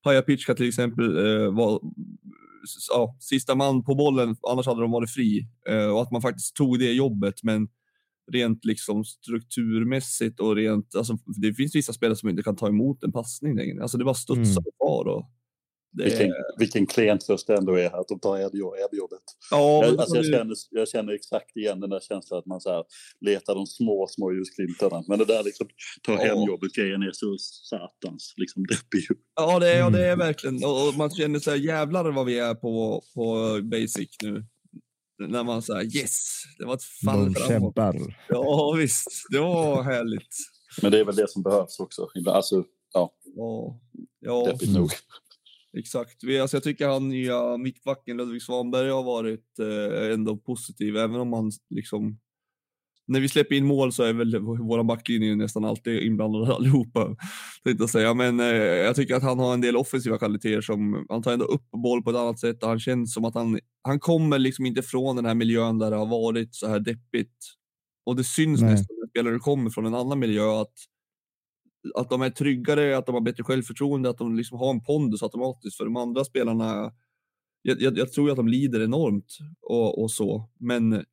Paja Pitchka till exempel eh, var ja, sista man på bollen, annars hade de varit fri. Eh, och att man faktiskt tog det jobbet, men rent liksom strukturmässigt och rent, alltså det finns vissa spelare som inte kan ta emot en passning längre. Alltså det bara studsar mm. kvar. Och det... vilken, vilken klienttröst det ändå är att de tar erbjobbet. Ja, jag, alltså jag, känner, jag känner exakt igen den där känslan att man så här letar de små, små ljusglimtarna. Men det där liksom, ta ja. hem jobbet grejen är så satans liksom deppig. Ja, det är, ja, det är verkligen. Och man känner så här, jävlar vad vi är på, på basic nu när man säger yes, det var ett fall De kämpar. Ja visst, det var härligt. Men det är väl det som behövs också. Alltså, ja. Ja. ja. Deppigt nog. Exakt. Alltså jag tycker han nya mittbacken Ludvig Svanberg har varit eh, ändå positiv, även om han liksom när vi släpper in mål så är väl våra backlinjer nästan alltid inblandade allihopa. Jag säga. Men eh, jag tycker att han har en del offensiva kvaliteter som han tar ändå upp boll på ett annat sätt och han känns som att han, han kommer liksom inte från den här miljön där det har varit så här deppigt. Och det syns Nej. nästan när spelare kommer från en annan miljö att att de är tryggare, att de har bättre självförtroende, att de liksom har en pondus automatiskt. För de andra spelarna, jag, jag, jag tror att de lider enormt och, och så, men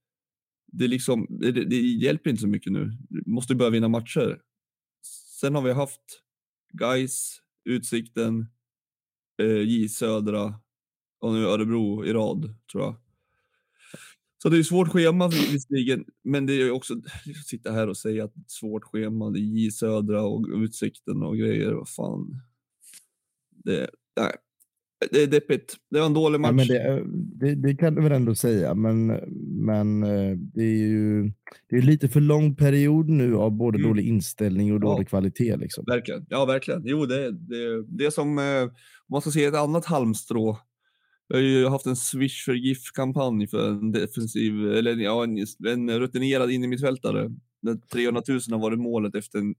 det, liksom, det, det, hjälper inte så mycket nu. Du måste börja vinna matcher. Sen har vi haft Guys, Utsikten, eh, J Södra och nu Örebro i rad, tror jag. Så det är svårt schema visserligen, men det är också att sitta här och säga att det är ett svårt schema. Det är J Södra och Utsikten och grejer. Vad fan. Det, nej, det är deppigt. Det var en dålig match. Ja, det, det, det, kan du väl ändå säga, men, men eh, det är ju det är lite för lång period nu av både mm. dålig inställning och dålig ja. kvalitet. Liksom. Verkligen. Ja, verkligen. Jo, det, det, det är som, eh, om man ska se ett annat halmstrå. Vi har ju haft en Swish för GIF-kampanj för en defensiv, eller ja, en, en rutinerad innermittfältare. 300 000 har varit målet efter en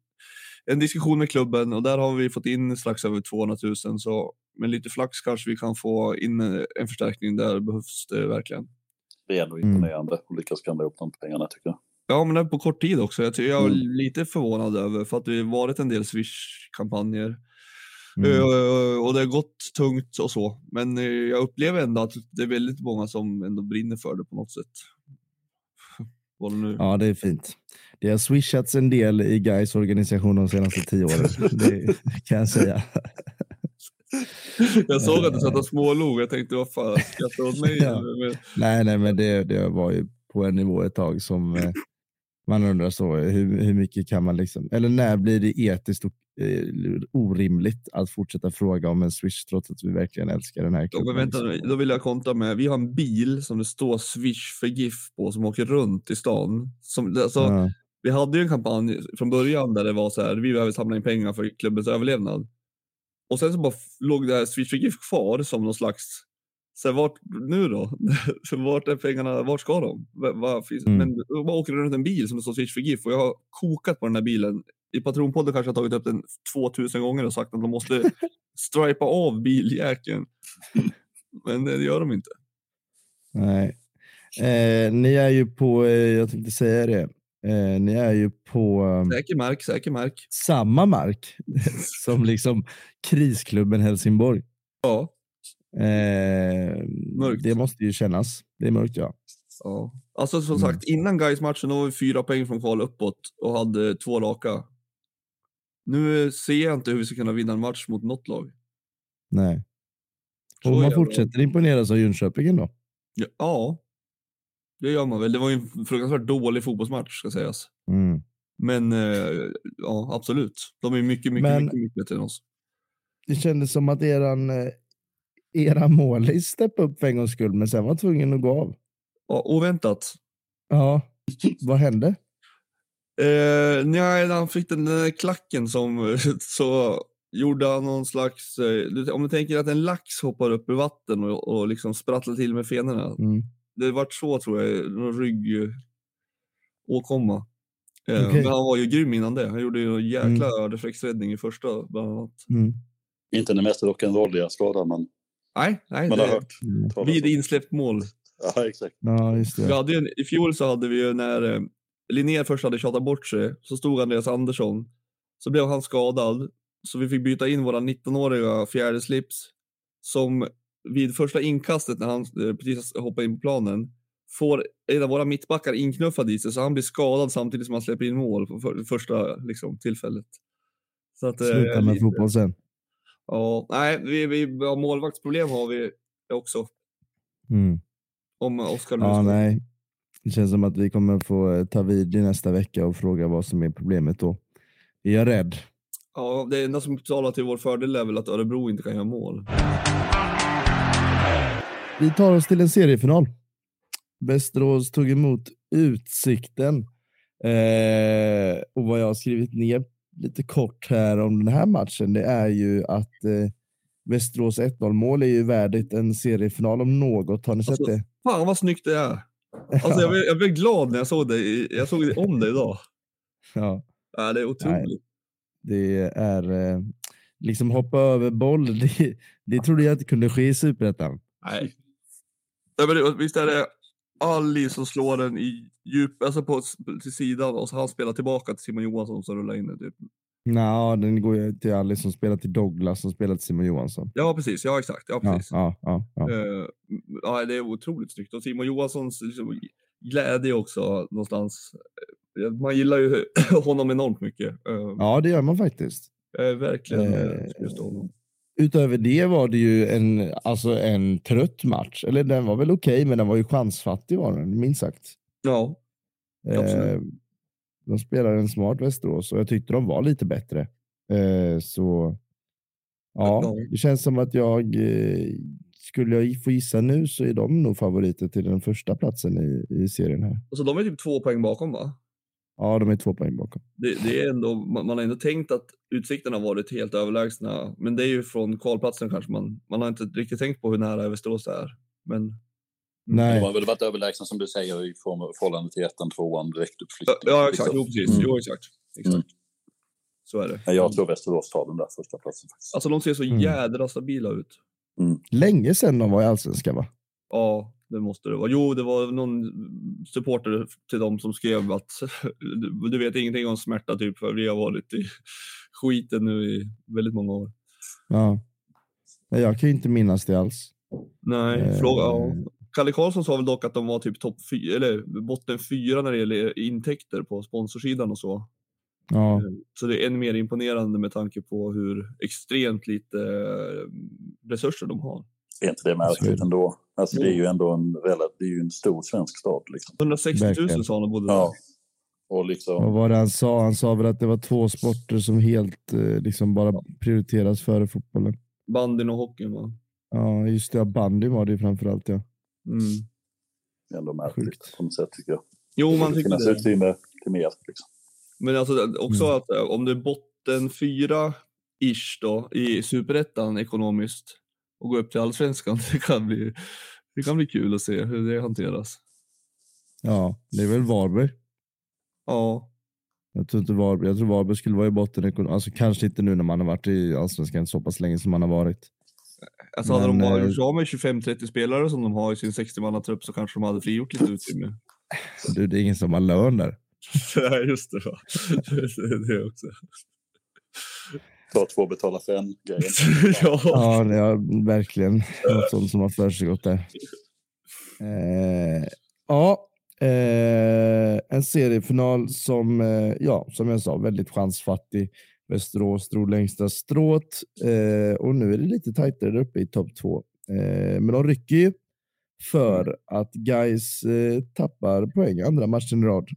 en diskussion med klubben och där har vi fått in strax över 200 000 så med lite flax kanske vi kan få in en förstärkning där behövs det verkligen. Det är ändå imponerande att lyckas skramla ihop de pengarna tycker jag. Ja, men det är på kort tid också. Jag, jag är mm. lite förvånad över för att det har varit en del Swish-kampanjer. Mm. Uh, och det har gått tungt och så. Men uh, jag upplever ändå att det är väldigt många som ändå brinner för det på något sätt. Ja, det är fint. Det har swishats en del i Gais organisation de senaste tio åren. det kan jag säga. Jag såg att du satt och smålog. Jag tänkte, vad fan, skrattar åt mig? Ja. Nej, nej, men det, det var ju på en nivå ett tag som eh, man undrar så, hur, hur mycket kan man liksom, eller när blir det etiskt och, eh, orimligt att fortsätta fråga om en Swish trots att vi verkligen älskar den här klubben? Ja, vänta, liksom. då vill jag kontra med, vi har en bil som det står Swish för GIF på som åker runt i stan. Som, alltså, ja. Vi hade ju en kampanj från början där det var så här, vi behöver samla in pengar för klubbens överlevnad. Och sen så bara låg det här Swedish kvar som någon slags så vart nu då? vart är pengarna? Vart ska de? Va, va, finns, mm. Men då åker runt en bil som det står för GIF och jag har kokat på den här bilen. I Patronpodden kanske jag tagit upp den 2000 gånger och sagt att de måste stripa av biljäkeln. Men det gör de inte. Nej. Eh, ni är ju på, eh, jag tänkte säga det, eh, ni är ju på... Um, säker mark, säker mark. Samma mark som liksom krisklubben Helsingborg. Ja. Eh, det måste ju kännas. Det är mörkt ja. Ja, alltså som mm. sagt innan guys matchen var vi fyra poäng från kval uppåt och hade två raka. Nu ser jag inte hur vi ska kunna vinna en match mot något lag. Nej. Och man fortsätter imponeras av Jönköping. Ja, ja, det gör man väl. Det var ju en fruktansvärt dålig fotbollsmatch ska sägas. Mm. Men eh, ja, absolut. De är mycket, mycket, Men, mycket, mycket bättre än oss. Det kändes som att eran eh, era målis steppa upp för en gångs skull, men sen var tvungen att gå av. Ja, oväntat. Ja, vad hände? Eh, när han fick den där klacken som så gjorde han någon slags, eh, om du tänker att en lax hoppar upp ur vatten och, och liksom sprattlar till med fenorna. Mm. Det vart så tror jag, någon ryggåkomma. Eh, okay. Men han var ju grym innan det. Han gjorde ju en jäkla mm. reflexräddning i första bland annat. Mm. Inte den mest rock'n'rolliga skadan men Nej, nej. Man har hört. Mm. Vid insläppt mål. Ja, exakt. Ja, just det. Vi hade en, I fjol så hade vi ju när eh, Linnér först hade tjatat bort sig, så stod Andreas Andersson. Så blev han skadad, så vi fick byta in våra 19-åriga fjärde slips som vid första inkastet när han eh, precis hoppade in på planen får en av våra mittbackar inknuffad i sig så han blir skadad samtidigt som han släpper in mål för första liksom, tillfället. Så att, Sluta med lite... fotboll sen. Ja, nej, vi, vi, målvaktsproblem har vi också. Mm. Om Oskar ja, nej. Det känns som att vi kommer få eh, ta vid i nästa vecka och fråga vad som är problemet då. Är jag rädd? Ja, det enda som talar till vår fördel är väl att Örebro inte kan göra mål. Vi tar oss till en seriefinal. Västerås tog emot Utsikten. Eh, och vad jag har skrivit ner lite kort här om den här matchen, det är ju att eh, Västerås 1-0 mål är ju värdigt en seriefinal om något. Har ni sett alltså, det? Fan vad snyggt det är. Alltså, jag, blev, jag blev glad när jag såg det. Jag såg det om det idag. Ja. ja det är otroligt. Nej, det är eh, liksom hoppa över boll. Det, det trodde jag inte kunde ske i superettan. Nej. Ja, men visst är det Ali som slår den i djup, alltså på, till sidan och så han spelar tillbaka till Simon Johansson som rullar in den. Typ. Nej, den går ju till Ali som spelar till Douglas som spelar till Simon Johansson. Ja, precis. Ja, exakt. Ja, precis. Ja, ja, ja, uh, ja det är otroligt snyggt. Och Simon Johanssons liksom, glädje också någonstans. Eh, man gillar ju honom enormt mycket. Uh, ja, det gör man faktiskt. Uh, verkligen. honom utöver det var det ju en, alltså en trött match. Eller den var väl okej, okay, men den var ju chansfattig var den, minst sagt. Ja, eh, De spelade en smart Västerås och jag tyckte de var lite bättre. Eh, så ja, det känns som att jag eh, skulle jag få gissa nu så är de nog favoriter till den första platsen i, i serien här. Alltså de är typ två poäng bakom va? Ja, de är två poäng bakom. Det, det, är ändå, man, man har ändå tänkt att utsikterna varit helt överlägsna, men det är ju från kvalplatsen kanske man, man har inte riktigt tänkt på hur nära Västerås är. Men Nej. De har väl varit överlägsna som du säger i förhållande till ettan, tvåan, direkt uppflyttning. Ja, exakt. Jo, precis. Mm. Jo, exakt. exakt. Mm. Så är det. Jag tror Västerås tar den där första platsen. Faktiskt. Alltså de ser så mm. jädra stabila ut. Mm. Länge sedan de var i Allsvenskan va? Ja, det måste det vara. Jo, det var någon supporter till dem som skrev att du vet ingenting om smärta typ, för vi har varit i skiten nu i väldigt många år. Ja. Jag kan ju inte minnas det alls. Nej, eh, fråga. Ja. Kalle Karlsson sa väl dock att de var typ topp fyra, eller botten fyra när det gäller intäkter på sponsorsidan och så. Ja. Eh, så det är än mer imponerande med tanke på hur extremt lite eh, resurser de har. Är inte det märkligt ändå? Alltså det är ju ändå en, det är ju en stor svensk stad. Liksom. 160 000 sa han bodde där. Ja. Och liksom... Vad var det han sa? Han sa väl att det var två sporter som helt eh, liksom bara prioriteras före fotbollen. Bandyn och hockeyn va? Ja, just det. Bandyn var det ju framförallt ja. Mm. Det är ändå märkligt Sjukt. på något sätt tycker jag. Jo, man tycker det. utrymme till mer. Liksom. Men alltså också mm. att eh, om det är botten fyra ish då i superettan ekonomiskt och gå upp till allsvenskan. Det kan bli, det kan bli kul att se hur det hanteras. Ja, det är väl Varberg. Ja. Jag tror, inte Varberg, jag tror Varberg skulle vara i botten, alltså kanske inte nu när man har varit i allsvenskan så pass länge som man har varit. Alltså hade de varit av med 25-30 spelare som de har i sin 60-mannatrupp så kanske de hade frigjort lite utrymme. Du, det är ingen som har lön där. Nej, just det. Va? det, det också. Ta två betala för en grejen. ja. ja, det är verkligen något sånt som har försiggått där. Eh, ja, eh, en seriefinal som, eh, ja, som jag sa, väldigt chansfattig. Västerås drog längsta strået eh, och nu är det lite tajtare där uppe i topp två. Eh, men de rycker ju för att Guys eh, tappar poäng andra matchen i rad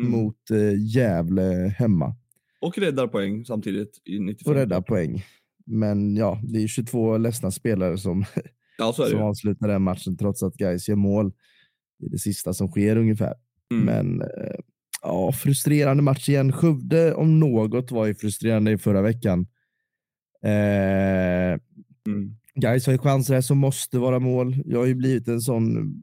mm. mot eh, Gävle hemma. Och räddar poäng samtidigt i 95. Och räddar poäng. Men ja, det är 22 ledsna spelare som, ja, som avslutar den matchen trots att Guys gör mål i det sista som sker ungefär. Mm. Men eh, ja, frustrerande match igen. Skövde om något var ju frustrerande i förra veckan. Eh, mm. Guys har ju chanser här som måste vara mål. Jag har ju blivit en sån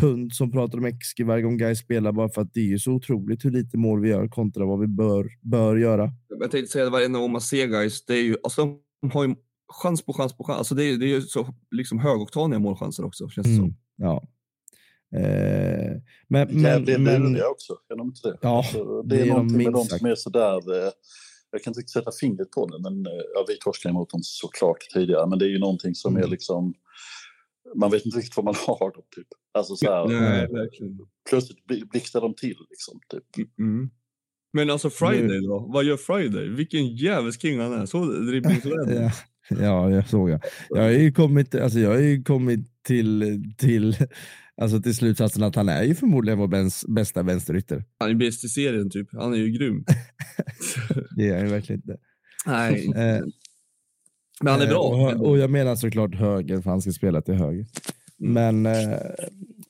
tunt som pratar om XG varje gång Guys spelar bara för att det är ju så otroligt hur lite mål vi gör kontra vad vi bör, bör göra. Jag tänkte säga det varje gång man ser Guys, det är ju, alltså, de har ju chans på chans på chans. Alltså, det, är, det är ju så liksom högoktaniga målchanser också känns det mm. som. Ja. Eh, men, men, det, det men, är också, är de inte det? Ja, alltså, det, det är, är någonting de med de som är sådär, eh, jag kan inte sätta fingret på det, men eh, ja, vi torskade emot dem såklart tidigare, men det är ju någonting som mm. är liksom, man vet inte riktigt vad man har dem typ. Alltså så här, Nej, plötsligt blixtrar de till liksom. Typ. Mm. Men alltså Friday då? Vad gör Friday? Vilken jävels king han är. Så dribblingsrädd. ja, ja, jag såg jag. Jag har ju kommit, alltså jag har ju kommit till, till Alltså till slutsatsen att han är ju förmodligen vår bästa vänsterytter. Han är bäst i serien typ. Han är ju grym. det är han ju verkligen inte. Nej. Eh, men han är bra. Och, och, jag menar såklart höger, för han ska spela till höger. Men eh,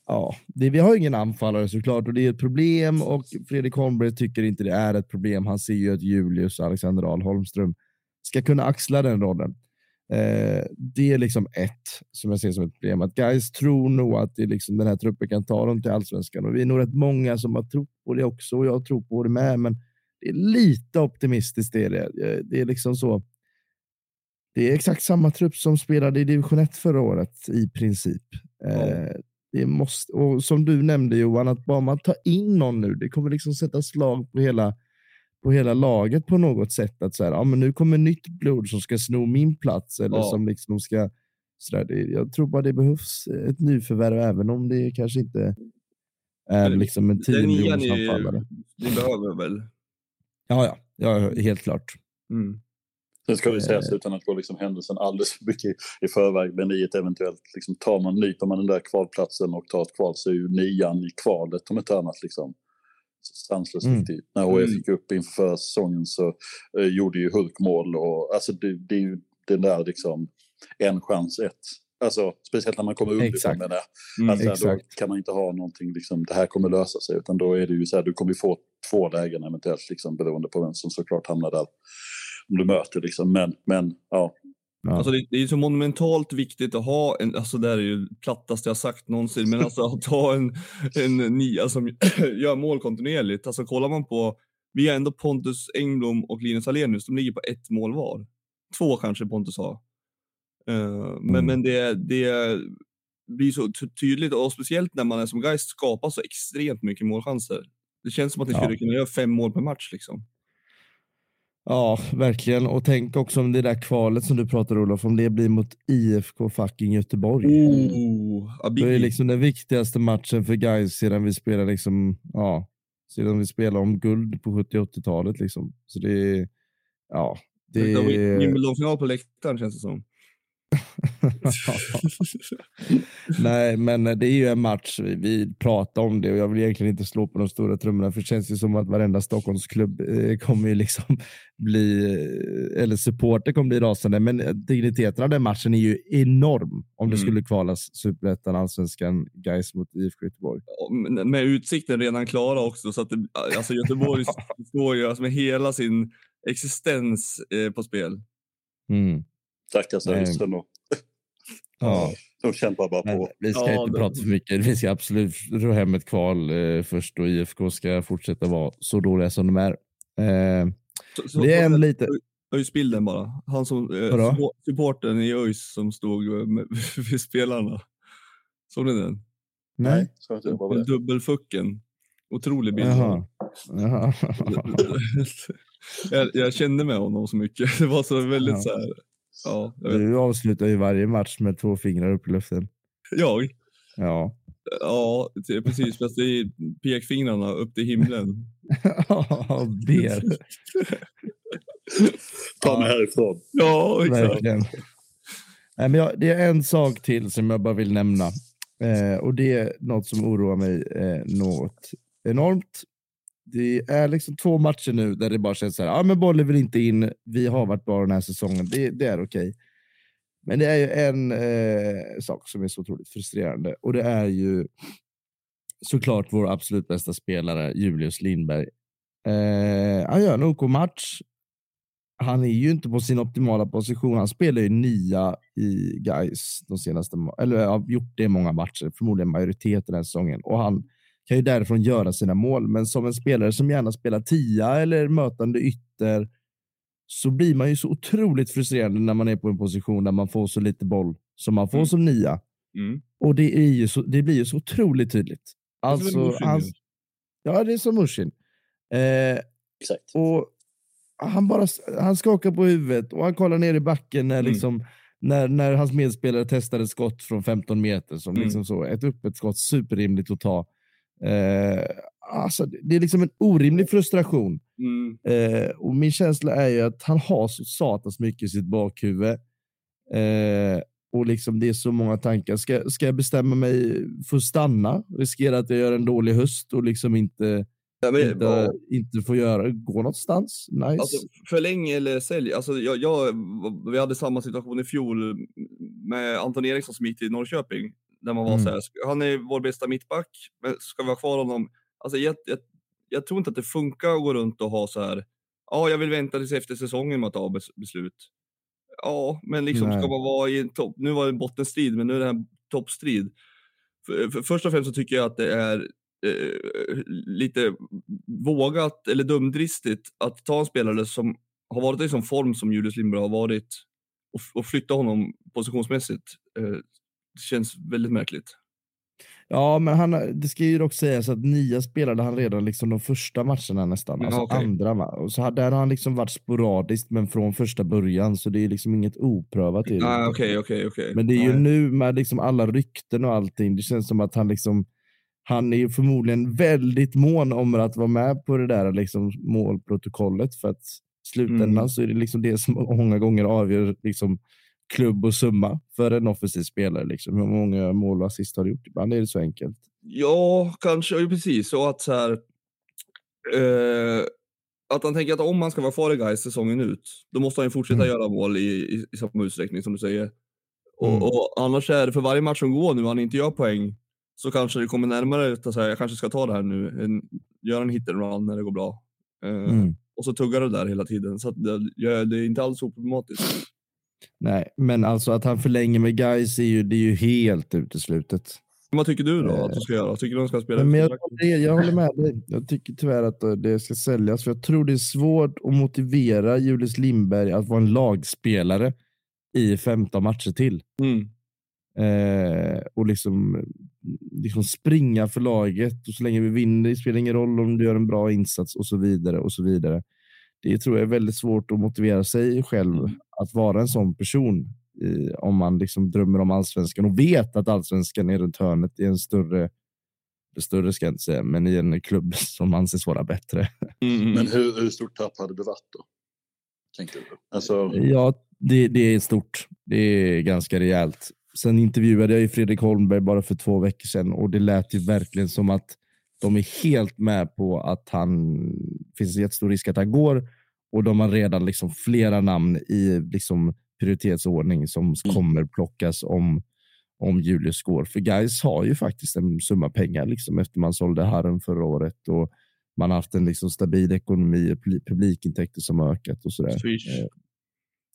ja, det, vi har ingen anfallare såklart och det är ett problem och Fredrik Holmberg tycker inte det är ett problem. Han ser ju att Julius Alexander Ahl Holmström ska kunna axla den rollen. Eh, det är liksom ett som jag ser som ett problem. Att guys tror nog att det liksom, den här truppen kan ta dem till allsvenskan och vi är nog rätt många som har trott på det också och jag tror på det med. Men det är lite optimistiskt. Det är, det. Eh, det är liksom så. Det är exakt samma trupp som spelade i division 1 förra året i princip. Eh, det måste, och som du nämnde Johan, att bara man tar in någon nu, det kommer liksom sätta slag på hela på hela laget på något sätt. Att så här, ja, men nu kommer nytt blod som ska sno min plats eller ja. som liksom ska så där, det, jag tror bara det behövs ett nyförvärv även om det kanske inte är men, liksom en 10 miljoners anfallare. Ni behöver väl? Ja, ja, ja helt klart. Mm. Sen ska vi sägas eh. utan att gå liksom händelsen alldeles för mycket i förväg, men i ett eventuellt, liksom, tar man, nyper man den där kvalplatsen och tar ett kval så är ju nian i kvalet om inte annat liksom sanslöst mm. viktig. När HF mm. gick upp inför förra säsongen så eh, gjorde ju Hulk mål och alltså det, det är ju den där liksom en chans ett. Alltså speciellt när man kommer underifrån med det. Mm, alltså, då kan man inte ha någonting liksom, det här kommer lösa sig utan då är det ju så här, du kommer få två lägen eventuellt liksom beroende på vem som såklart hamnar där. Om du möter liksom, men, men ja, Ja. Alltså det, det, är så monumentalt viktigt att ha en, alltså det är ju plattaste jag sagt någonsin, men alltså att ha en, en nia som gör mål kontinuerligt. Alltså kollar man på, vi har ändå Pontus Engblom och Linus Alenius, de ligger på ett mål var. Två kanske Pontus har. Uh, men, mm. men det, det blir så tydligt och speciellt när man är som Geist skapar så extremt mycket målchanser. Det känns som att ni skulle kunna göra fem mål per match liksom. Ja, verkligen. Och tänk också om det där kvalet som du pratar Olof, om det blir mot IFK fucking Göteborg. Oh, det är liksom den viktigaste matchen för guys sedan vi spelade liksom, ja, sedan vi spelade om guld på 70-80-talet. Liksom. Så det är, ja. Det är... Wimbledon-final på läktaren känns det som. Nej, men det är ju en match. Vi pratar om det och jag vill egentligen inte slå på de stora trummorna för det känns ju som att varenda Stockholmsklubb eh, kommer ju liksom bli, eh, eller supporter kommer bli rasande. Men digniteten av den matchen är ju enorm om det mm. skulle kvalas superettan, allsvenskan, guys mot IFK Göteborg. Med utsikten redan klara också så att det, alltså Göteborg står ju alltså med hela sin existens eh, på spel. Mm. Stackars Nej. ÖISen och Ja. de kämpar bara Men på. vi ska Ja, inte det- prata för mycket. Vi ska absolut ro hem ett kval eh, först och IFK ska fortsätta vara så dåliga som de är. Eh, Så, så, det är en lite... ÖIS-bilden bara. Han som, eh, supporten i ÖIS som stod eh, med, vid spelarna. Såg ni den? Nej. det. dubbelfucken. Otrolig bild. Jaha. Jaha. jag, jag kände med honom så mycket. Det var så väldigt Ja. så här. Ja. Du avslutar ju varje match med två fingrar upp i luften. Jag? Ja. Ja, det är precis. Fast det är pekfingrarna upp till himlen. Ber. Ta mig härifrån. Ja, exakt. Verkligen. Nej, men jag, det är en sak till som jag bara vill nämna. Eh, och det är något som oroar mig eh, något enormt. Det är liksom två matcher nu där det bara känns så här, ah, men bollen vill inte in, vi har varit bra den här säsongen, det, det är okej. Men det är ju en eh, sak som är så otroligt frustrerande och det är ju såklart vår absolut bästa spelare, Julius Lindberg. Eh, han gör en OK match, han är ju inte på sin optimala position. Han spelar ju nia i Gais de senaste, eller har gjort det i många matcher, förmodligen majoritet den här säsongen. Och han kan ju därifrån göra sina mål, men som en spelare som gärna spelar tia eller mötande ytter så blir man ju så otroligt frustrerande när man är på en position där man får så lite boll som man får Mm. som nia. Mm. Och det, är ju så, det blir ju så otroligt tydligt. Alltså, ju. ja, det är som Mushin. Eh, Exakt. och han bara han skakar på huvudet och han kollar ner i backen när, Mm. liksom, när, när hans medspelare testade skott från 15 meter. Som Mm. liksom så, ett öppet skott, superrimligt att ta. Eh, alltså, det är liksom en orimlig frustration. Mm. Eh, och min känsla är ju att han har så satans mycket i sitt bakhuvud. Eh, och liksom det är så många tankar. Ska, ska jag bestämma mig för att stanna? Riskera att jag gör en dålig höst och liksom inte, Ja, inte, ja, inte få göra, gå någonstans? Nice. alltså, förläng eller sälj. Alltså, jag, jag, vi hade samma situation i fjol med Anton Eriksson som gick till Norrköping. Där man var Mm. så här, han är vår bästa mittback, men ska vi ha kvar honom? Alltså, jag, jag, jag tror inte att det funkar att gå runt och ha så här, ja, jag vill vänta tills efter säsongen med att ta bes- beslut. Ja, men liksom Nej. ska man vara i en topp, nu var det en bottenstrid, men nu är det en toppstrid. För, för, först och främst så tycker jag att det är eh, lite vågat eller dumdristigt att ta en spelare som har varit i sån form som Julius Lindberg har varit och, och flytta honom positionsmässigt. Eh, det känns väldigt märkligt. Ja, men han, det ska ju dock sägas att Nia spelade han redan liksom de första matcherna nästan. Ja, Alltså okej. andra. Och så har, där har han liksom varit sporadiskt, men från första början. Så det är liksom inget oprövat i det. Ah, Okej, okej, okej. Men det är ju Nej. nu med liksom alla rykten och allting. Det känns som att han liksom han är ju förmodligen väldigt mån om att vara med på det där liksom målprotokollet för att i slutändan Mm. så är det liksom det som många gånger avgör liksom klubb och summa för en offensiv spelare. Liksom. Hur många mål och assist har du gjort? Ibland är det så enkelt. Ja, kanske. Precis. Så att så här. Eh, att han tänker att om han ska vara i Gais säsongen ut, då måste han ju fortsätta Mm. göra mål i, i, i samma utsträckning som du säger. Och, Mm. och annars är det för varje match som går nu han inte gör poäng så kanske det kommer närmare att säga jag kanske ska ta det här nu, en, göra en hit and run när det går bra. Eh, Mm. Och så tuggar det där hela tiden. Så att det, det är inte alls oproblematiskt. Nej, men alltså att han förlänger med guys är ju, det är ju helt uteslutet. Vad tycker du då Eh. att de ska göra? Tycker du de ska spela Men jag, jag håller med dig. Jag tycker tyvärr att eh, det ska säljas. För jag tror det är svårt att motivera Julius Lindberg att vara en lagspelare i 15 matcher till. Mm. Eh, och liksom, liksom springa för laget. Och så länge vi vinner, det spelar ingen roll om du gör en bra insats och så vidare. och så vidare. Det tror jag är väldigt svårt att motivera sig själv. Att vara en sån person. I, om man liksom drömmer om allsvenskan och vet att allsvenskan är runt hörnet i en större, större ska jag inte säga, men i en klubb som anses vara bättre. Mm. Men hur, hur stort tapp hade det varit då? Tänker du? Alltså, Ja, det, det är stort. Det är ganska rejält. Sen intervjuade jag ju Fredrik Holmberg bara för två veckor sedan och det lät ju verkligen som att de är helt med på att han finns en jättestor risk att han går och de har redan liksom flera namn i liksom prioritetsordning som Mm. kommer plockas om, om Julius går. För guys har ju faktiskt en summa pengar liksom efter man sålde Harren förra året och man har haft en liksom stabil ekonomi och publi- publikintäkter som har ökat och sådär. Swish. Eh,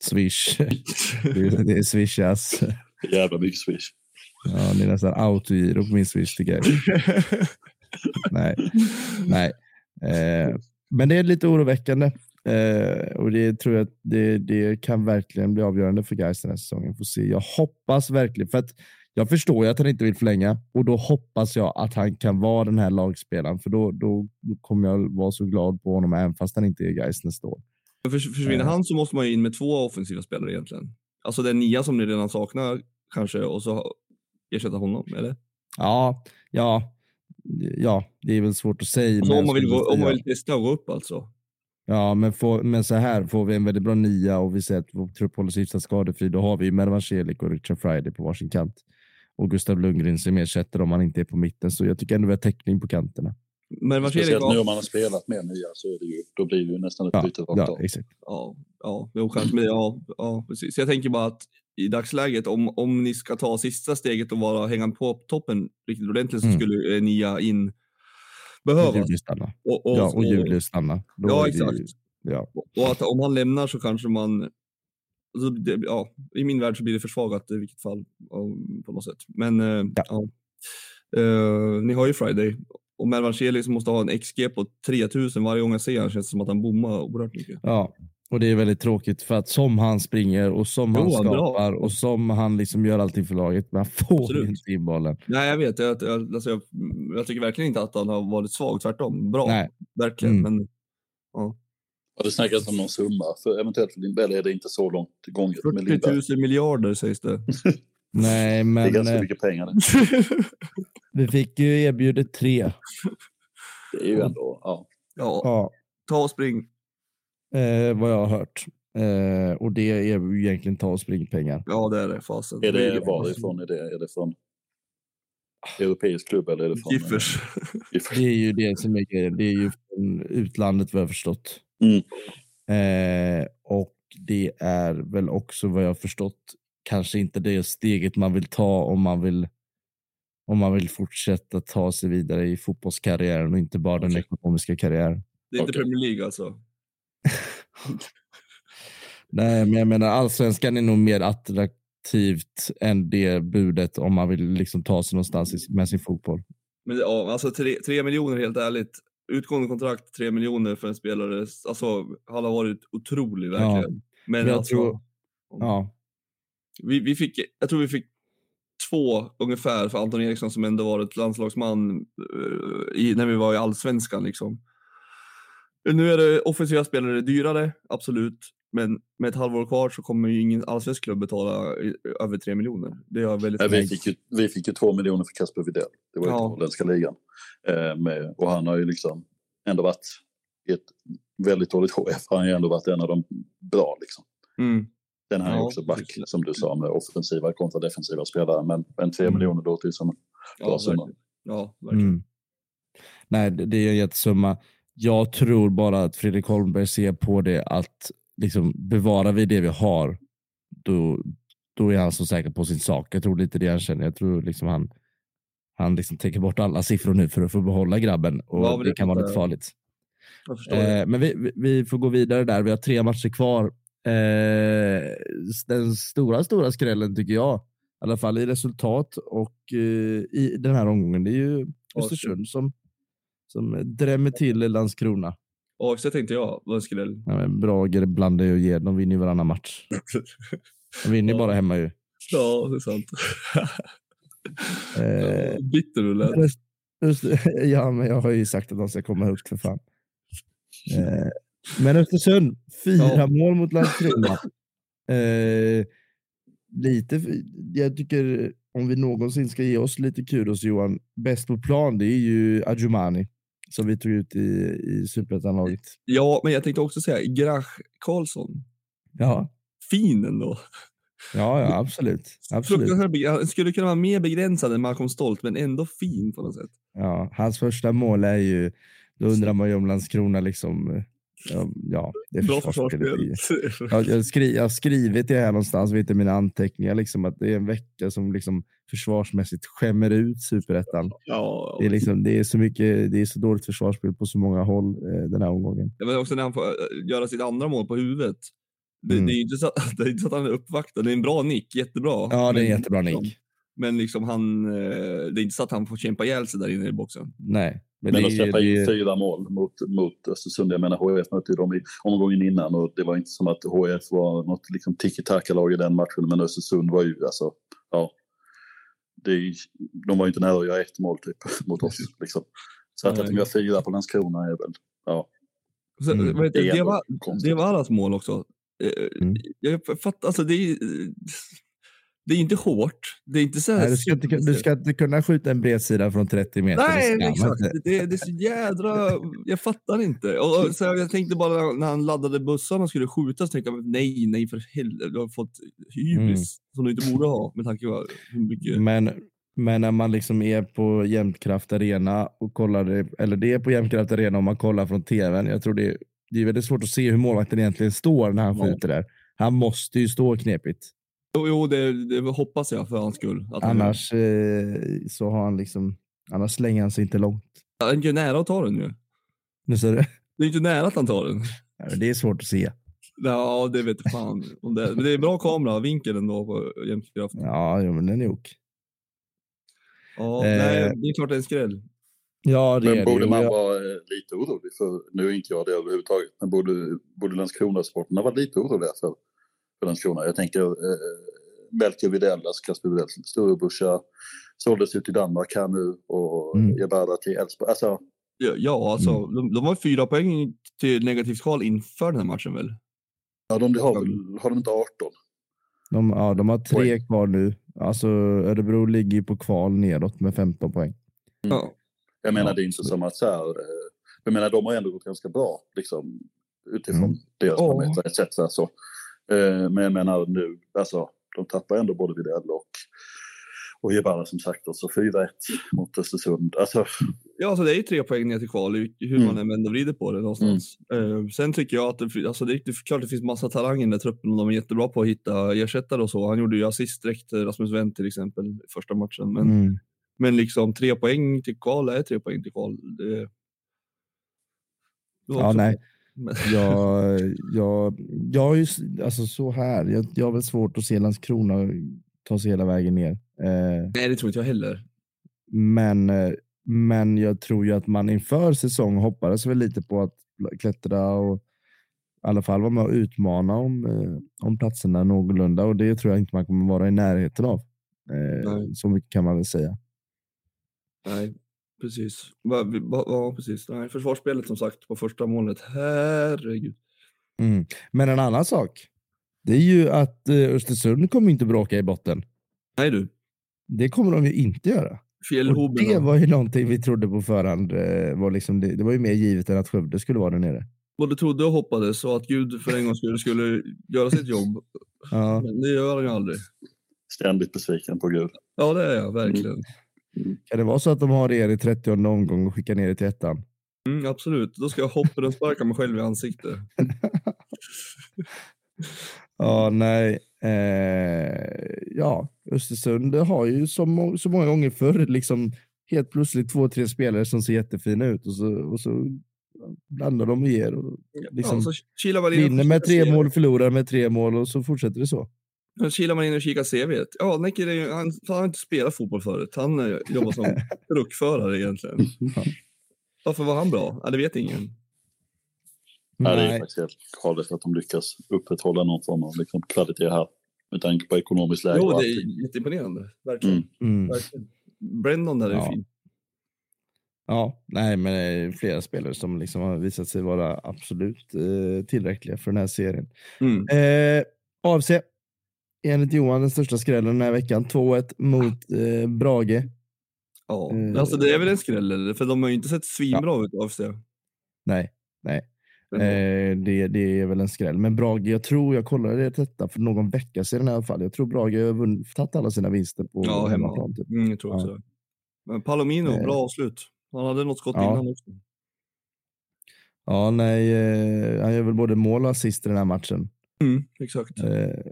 Swish. det, är, det är swishas. Jävla mycket swish. Ja, det är nästan autogiro på min swish tycker jag. Nej, nej. Eh, men det är lite oroväckande. Eh, och det tror jag det, det kan verkligen bli avgörande för Gais den här säsongen. Får se. Jag hoppas verkligen, för att jag förstår ju att han inte vill förlänga och då hoppas jag att han kan vara den här lagspelaren, för då, då, då kommer jag vara så glad på honom även fast han inte är Gais nästa år. För, försvinner han så måste man ju in med två offensiva spelare egentligen. Alltså den nia som ni redan saknar kanske och så ersätta honom, eller? Ja, ja, ja, det är väl svårt att säga. Alltså, om, man vill gå, om man vill testa och gå upp alltså? Ja, men, får, men så här får vi en väldigt bra nia och vi ser att vår trupp håller sig hyfsat skadefri. Då har vi Mervan Celik och Richard Friday på varsin kant och Gustav Lundgren som ersätter om han inte är på mitten. Så jag tycker ändå vi har täckning på kanterna. Men Speciellt nu om man har spelat med nya så är det ju, då blir det ju nästan ett ja, byte rakt ja, exakt. Ja, ja, jo, kanske, men ja, ja, precis. Så jag tänker bara att i dagsläget, om, om ni ska ta sista steget och vara, hänga på toppen riktigt ordentligt så mm. skulle Nia in behövas. Julius stanna. Och, och, ja, och Julius stanna. Då ja, exakt. Det, ja. Och att om han lämnar så kanske man Alltså det, ja, I min värld så blir det försvagat i vilket fall på något sätt. Men eh, ja. ja. Uh, ni har ju Friday och Mervan Celik måste ha en XG på 3000 varje gång jag ser honom känns det som att han bommar oerhört mycket. Ja, och det är väldigt tråkigt för att som han springer och som jo, han skapar bra. och som han liksom gör allting för laget, men han får Absolut. inte in bollen. Nej, jag vet. Jag, jag, alltså jag, jag, tycker verkligen inte att han har varit svag, tvärtom. Bra, Nej. verkligen. Mm. Men, ja. Ja, det snackas om någon summa. För eventuellt för Lindberg är det inte så långt gånget 40 000 miljarder sägs det. Nej, men... Det är ganska mycket pengar. Vi fick ju erbjudet tre. Det är ju ändå, ja. Ja, ja. ta och spring. Eh, vad jag har hört. Eh, och det är ju egentligen ta och spring-pengar. Ja, det är det. Fasen. Är det varifrån är det? Är det från europeisk klubb eller är det från... Giffers. Det är ju det som är grejen. Det är ju från utlandet vad jag har förstått. Mm. Eh, och det är väl också vad jag har förstått kanske inte det steget man vill ta om man vill om man vill fortsätta ta sig vidare i fotbollskarriären och inte bara okay. den ekonomiska karriären. Det är inte okay. Premier League alltså? Nej, men jag menar allsvenskan är nog mer attraktivt än det budet om man vill liksom ta sig någonstans med sin fotboll. Men ja, alltså tre, tre miljoner helt ärligt. Utgående kontrakt tre miljoner för en spelare. Alltså, han har varit otrolig verkligen. Ja, men, men jag alltså, tror, ja. vi, vi fick, jag tror vi fick två ungefär för Anton Eriksson som ändå varit landslagsman uh, i, när vi var i allsvenskan. Liksom. Nu är det offensiva spelare dyrare, absolut. Men med ett halvår kvar så kommer ju ingen allsvensk klubb betala över tre miljoner. Det är väldigt Nej, vi, fick ju, vi fick ju två miljoner för Kasper Widell. Det var ju ja. den holländska ligan. Eh, med, och han har ju liksom ändå varit i ett väldigt dåligt HF. Han har ju ändå varit en av de bra liksom. Mm. Den här ja, är också back, som du sa, med offensiva kontra defensiva spelare. Men, men tre mm. miljoner låter ju som en bra ja, summa. Ja, verkligen. Mm. Nej, det är en jättesumma. Jag tror bara att Fredrik Holmberg ser på det att liksom, bevarar vi det vi har, då, då är han så säker på sin sak. Jag tror lite det han känner. Jag tror liksom han, han liksom tänker bort alla siffror nu för att få behålla grabben och ja, det, kan vara lite farligt. Eh, men vi, vi, får gå vidare där. Vi har tre matcher kvar. Eh, den stora, stora skrällen tycker jag, i alla fall i resultat och eh, i den här omgången, det är ju Östersund som, som drämmer till Landskrona. AFC tänkte jag var en skräll. Ja, Brage blandar ju och ger. De vinner ju varannan match. De vinner ja. bara hemma ju. Ja, det är sant. eh, Bitter du lät. Ja, men jag har ju sagt att de ska komma högt för fan. Eh, men Östersund, fyra ja. mål mot Landskrona. Eh, lite, jag tycker om vi någonsin ska ge oss lite kudos Johan, bäst på plan det är ju Adjumani som vi tog ut i, i superettan-laget. Ja, men jag tänkte också säga Grach Karlsson. Ja. Fin ändå. Ja, ja absolut. absolut. Han skulle kunna vara mer begränsad än Malcolm Stolt, men ändå fin på något sätt. Ja, hans första mål är ju, då undrar man ju om Landskrona liksom Ja, det är Bra försvarsspel. Jag, jag, skri, jag har skrivit det här någonstans, vet i mina anteckningar, liksom, att det är en vecka som liksom försvarsmässigt skämmer ut superettan. Ja, det, är liksom, det, är så mycket, det är så dåligt försvarsspel på så många håll eh, den här omgången. Ja, men också när han får eh, göra sitt andra mål på huvudet. Det, Mm. det, är inte så att, det är inte så att han är uppvaktad. Det är en bra nick, jättebra. Ja, det är en jättebra liksom- nick. Men liksom han, eh, det är inte så att han får kämpa ihjäl sig där inne i boxen. Nej. Men, Men det, att är- släppa det, in fyra mål mot, mot Östersund, jag menar HIF mötte ju dem i omgången innan och det var inte som att HIF var något liksom tiki-taka-lag i den matchen, men Östersund var ju alltså, ja. Det de var ju inte nära att göra ett mål typ mot oss. Liksom. Så att, att de gör fyra på Landskrona är väl, ja. Så, Mm. heter Det det, var, konstigt. det var allas mål också. Eh, Mm. Jag fattar, alltså det är, det är inte hårt. Det är inte så här nej, du, ska inte, du ska inte kunna skjuta en bredsida från 30 meter. det Nej, man exakt. Det, det är så jädra... Jag fattar inte. Och, så jag tänkte bara när han laddade bussarna och skulle skjuta så tänkte jag nej, nej för helvete. Du har fått hybris Mm. som du inte borde ha med tanke på hur mycket... Men, men när man liksom är på Jämtkraft Arena och kollar, det- eller det är på Jämtkraft Arena om man kollar från tvn. Jag tror det, det är väldigt svårt att se hur målvakten egentligen står när han Ja. skjuter där. Han måste ju stå knepigt. Jo, jo det, det hoppas jag för hans skull. Att han- Annars eh, så har han liksom, annars slänger han sig inte långt. Han är inte nära att ta den nu. Nu ser du? Det är inte nära att han tar den. Det är svårt att se. Ja, det vet jag fan om det är. Men det är bra kamera, vinkeln ändå på Jämtkraft. Ja, jo, men den är ok. Ja, Eh. nej, det är klart det är en skräll. Ja, det Men är borde det. Man jag- vara eh, lite orolig för, nu är inte jag det överhuvudtaget, men borde, borde Landskrona-sporterna vara lite oroliga för, för Landskrona? Jag tänker eh, Melker Widell, alltså Kasper Widells storebrorsa, såldes ut i Danmark här nu och Mm. mm. Till Elfsborg. Alltså, Ja, ja alltså, Mm. de, de har fyra poäng till negativt kval inför den här matchen väl? ja, de har, väl, har de inte 18? De, ja, de har tre Poäng. kvar nu. Alltså Örebro ligger ju på kval nedåt med 15 poäng. Ja. Jag menar Ja, det är inte som att så här, eh, jag menar de har ändå gått ganska bra liksom utifrån Mm. deras Ja. parametrar etc. Så. Eh, Men jag menar nu, alltså de tappar ändå både Widell och, och Jebara som sagt och så 4-1 mot Östersund. Alltså, Ja, alltså det är ju tre poäng ner till kval, hur Mm. man än vänder och vrider på det någonstans. Eh, sen tycker jag att det, alltså det, det är klart det finns massa talanger i den där truppen och de är jättebra på att hitta ersättare och så. Han gjorde ju assist direkt, eh, Rasmus Wendt till exempel, i första matchen. Men, Mm. men liksom tre poäng till kval är tre poäng till kval. Det, det Ja, nej. Jag, jag, jag har ju alltså så här. Jag, jag har väl svårt att se Landskrona ta sig hela vägen ner. Eh, nej, det tror inte jag heller. men, eh, men jag tror ju att man inför säsong hoppades väl lite på att klättra och i alla fall vara med och utmana om, eh, om platserna någorlunda och det tror jag inte man kommer vara i närheten av. Eh, så mycket kan man väl säga. Nej, precis. Va, vi- va, ja, precis. Nej, försvarsspelet som sagt på första målet. Herregud. Mm. Men en annan sak. Det är ju att eh, Östersund kommer inte bråka i botten. Nej du, Det kommer de ju inte göra. Och fjällhoben. det var ju någonting vi trodde på förhand. eh, Var liksom det, det var ju mer givet än att Skövde skulle vara där nere. Både trodde och hoppades och att Gud för en gång skulle, skulle göra sitt jobb. Ja. Men det gör han ju aldrig. ständigt besviken på Gud. Ja, det är jag verkligen. Kan det vara så att de har er i 30 omgång och skickar ner er till ettan? Mm, absolut. Då ska jag hoppa och sparka mig själv i ansiktet. Ja, nej. Eh, ja, Östersund har ju som må- så många gånger förr liksom helt plötsligt två, tre spelare som ser jättefina ut och så, och så blandar de och ger. Och liksom ja, vinner med tre mål, förlorar med tre mål och så fortsätter det så. Så kilar man in och kikar CV. Ja, är han, han har inte spelat fotboll förut. Han eh, jobbar som truckförare egentligen. Varför var han bra? Ja, det vet ingen. Nej. Det är faktiskt helt galet att de lyckas upprätthålla någon form av liksom, kvalitet här med tanke på ekonomiskt läge. Jo, det är jätteimponerande. Verkligen. Mm. Mm. verkligen. Brandon där är Ja. fin. Ja, nej, men det är flera spelare som liksom har visat sig vara absolut eh, tillräckliga för den här serien. Mm. Eh, AFC, enligt Johan den största skrällen den här veckan. 2-1 mot eh, Brage. Ja, Eh, alltså det är väl en skräll, eller? för de har ju inte sett svinbra ut av sig. Nej, nej. Eh, det, det är väl en skräll. Men Brage, jag tror, jag kollade detta för någon vecka sedan i alla fall. Jag tror Brage har tagit alla sina vinster på ja, hemma. hemmaplan. Typ. Mm, jag tror också Ja. Men Palomino, Eh. bra avslut. Han hade något skott Ja. innan också. Ja, nej, eh, han gör väl både mål och assist i den här matchen. Mm, exakt. Eh,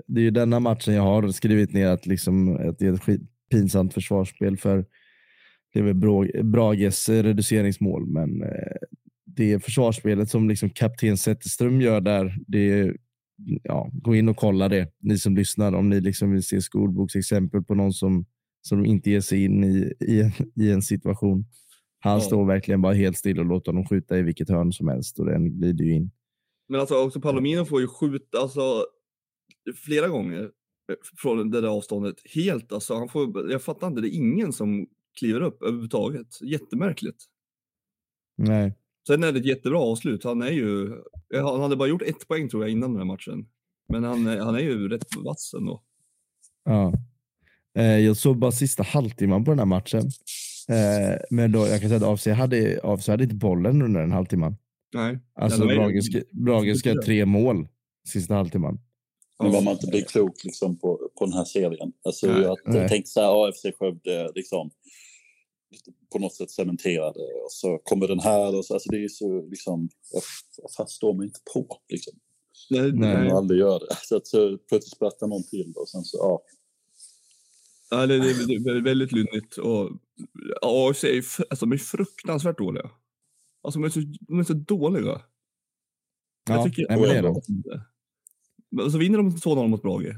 det är ju denna matchen jag har skrivit ner att, liksom, att det är ett pinsamt försvarsspel för det är väl Bra- Brages reduceringsmål, men eh, det försvarsspelet som liksom kapten Zetterström gör där, det, ja, gå in och kolla det, ni som lyssnar, om ni liksom vill se skolboksexempel på någon som, som inte ger sig in i, i, en, i en situation. Han Ja. står verkligen bara helt still och låter honom skjuta i vilket hörn som helst och den glider ju in. Men alltså också Palomino får ju skjuta alltså, flera gånger eh, från det där avståndet. Helt alltså. Han får, jag fattar inte, det är ingen som kliver upp överhuvudtaget. Jättemärkligt. Nej. Sen är det ett jättebra avslut. Han är ju, han hade bara gjort ett poäng tror jag innan den här matchen. Men han, är- han är ju rätt vass ändå. Ja. Eh, jag såg bara sista halvtimman på den här matchen. Eh, men då, jag kan säga att AFC hade, AFC hade inte bollen under den halvtimman. Nej. Alltså Brage ska, Brage ska tre mål sista halvtimman. Men Ja. vad man inte blir klok liksom, på, på den här serien. Alltså, Nej. jag Nej. tänkte så här, AFC Skövde liksom, på något sätt cementerade och så kommer den här och så, alltså det är så liksom, jag, jag förstår mig inte på liksom. Nej, Nej. Jag aldrig gör det. Så att så plötsligt sprattar någon till och sen så, ja. Ja, det, är väldigt lynnigt. Och AFC är, alltså, de är fruktansvärt dåliga. Alltså, de, är så, de är så dåliga. Jag Ja, tycker nej, men det är de. Men så vinner de 2-0 mot Brage.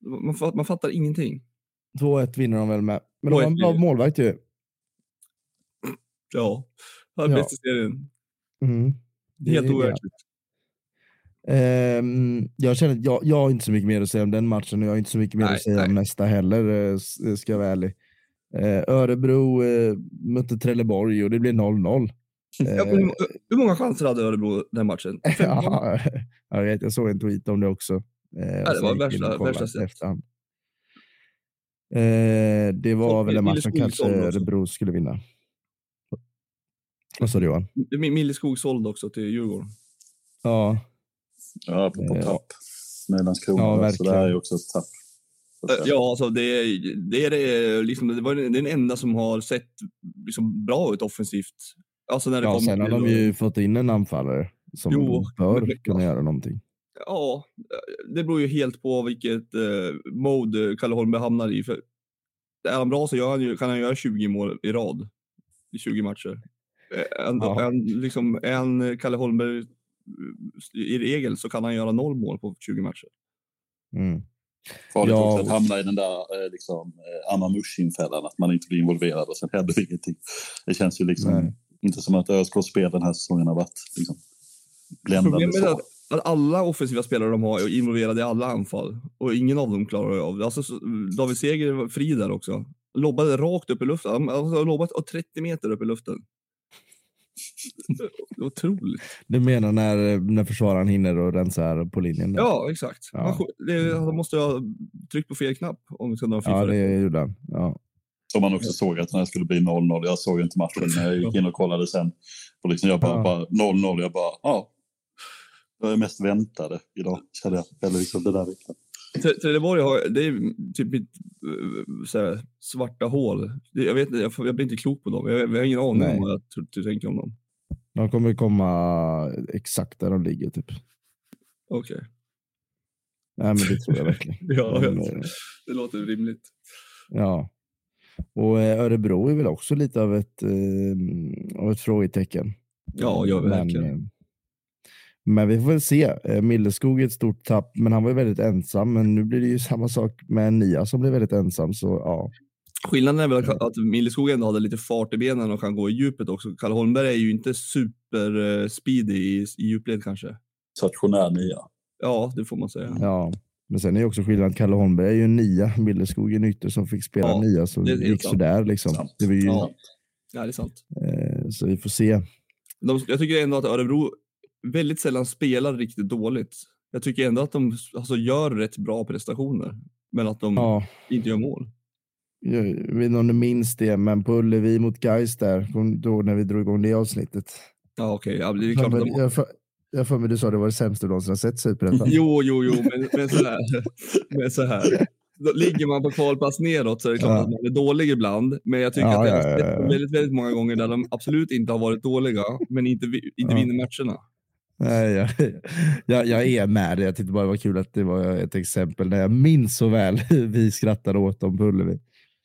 Man, fatt- man fattar ingenting. 2-1 vinner de väl med. Men de har en 2-1 bra målvakt ju. Ja, han är bäst i serien. Mm. Det Helt overkligt. Ehm, jag känner att jag, jag har inte så mycket mer att säga om den matchen och jag har inte så mycket mer Nej, att säga nej. om nästa heller, eh, s- ska jag vara ärlig. Eh, Örebro eh, mötte Trelleborg och det blev 0-0. Ja, men hur, hur många chanser hade Örebro den matchen? Eh, ja, jag, vet, jag såg en tweet om det också. Eh, och det var värsta- värsta sätt. efterhand. Eh, det var väl en match som kanske. Örebro skulle vinna. Vad sa du Johan? Mi- Mille Skog såld också till Djurgården. Ja, Ja, på, på Ja. tapp. Med Landskrona. Ja, där, så det här är också ett tapp. Så att Eh, säga. Ja, alltså det, är- det är det, liksom, det var den den enda som har sett liksom, bra ut offensivt. Alltså när det ja sen har de ju fått in en anfallare som Jo, bör men- kunna göra någonting. Ja, det beror ju helt på vilket eh, mode Kalle Holmberg hamnar i. För är han bra så gör han ju, kan han göra 20 mål i rad i 20 matcher. Han, Ja. han, liksom, är han Kalle Holmberg eh, i regel så kan han göra noll mål på 20 matcher. Mm. Farligt Ja. också att hamna i den där eh, liksom, eh, Anna Mushin-fällan, att man inte blir involverad och sen händer ingenting. Det känns ju liksom Nej. inte som att ÖSKs spel den här säsongen har varit liksom, bländande. Problemet är att, alla offensiva spelare de har är involverade i alla anfall och ingen av dem klarar av det. Alltså, så- David Seger var fri där också. Lobbade rakt upp i luften. Han har lobbat 30 meter upp i luften. Det är Otroligt. Du menar när, när försvararen hinner och rensar på linjen? där? Ja, exakt. Ja. Han, det, han måste ha tryckt på fel knapp om vi ska dra en ja det gjorde han. Ja. Som man också såg att den här skulle bli 0-0. Jag såg inte matchen, men jag gick in och kollade sen. Och liksom jag bara, Ja. bara 0-0. Jag bara, ja. Det var det mest väntade idag, kände jag. Eller liksom det där veckan. Tre- Trelleborg har, det är typ mitt eh, så här, svarta hål. Jag, vet, inte, jag, jag blir inte klok på dem. Jag, jag har ingen aning Nej. om vad jag tror- tror- tänker om dem. De kommer komma exakt där de ligger typ. Okej. Nej men det tror jag verkligen. Ja, Men, ja. eh, det låter rimligt. ja. Och eh, Örebro är väl också lite av ett, av ett frågetecken. Ja, ja, verkligen. Men, men vi får väl se. Eh, Milleskog är ett stort tapp, men han var ju väldigt ensam. Men nu blir det ju samma sak med Nia som blev väldigt ensam. Så ja, Skillnaden är väl att- att Milleskog ändå hade lite fart i benen och kan gå i djupet också. Kalle Holmberg är ju inte super eh, speedy i, i djupled kanske. Stationär nia. Ja, det får man säga. ja. Men sen är ju också skillnaden att Kalle Holmberg är ju en nia. Milleskog är en ytter som fick spela Ja, nia, så det gick sant. sådär liksom. Sant. Det var ju, Ja. Ja, det är sant. eh, så vi får se. De, jag tycker ändå att Örebro väldigt sällan spelar riktigt dåligt. Jag tycker ändå att de alltså, gör rätt bra prestationer, men att de Ja, inte gör mål. jag vet inte om du minns det, men på Ullevi mot Gais där, då när vi drog igång det avsnittet. Ja, okej. Ja, det är klart att de... Jag för- jag för mig du sa det var det sämsta du någonsin har sett Superettan. Jo, jo, jo, men, men så här. Men så här. Då ligger man på kvalplats neråt så är det klart Ja. att man är dålig ibland. Men jag tycker Ja, att jag har ja, väldigt, väldigt många gånger där de absolut inte har varit dåliga, men inte, inte vinner matcherna. Nej, jag, jag, jag är med det. Jag tyckte bara det var kul att det var ett exempel när jag minns så väl hur vi skrattade åt dem på Ullevi.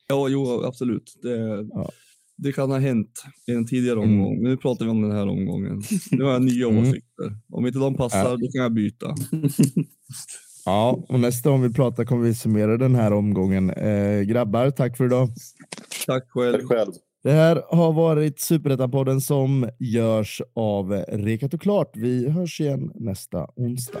Ja, jo, absolut. Det, Ja. det kan ha hänt i en tidigare Mm. omgång. Nu pratar vi om den här omgången. Nu har jag nya Mm. åsikter. Om inte de passar, Ja. då kan jag byta. Ja, och nästa gång vi pratar kommer vi summera den här omgången. Eh, grabbar, tack för idag. Tack själv. Tack själv. Det här har varit Superettan-podden som görs av Rekat och Klart. Vi hörs igen nästa onsdag.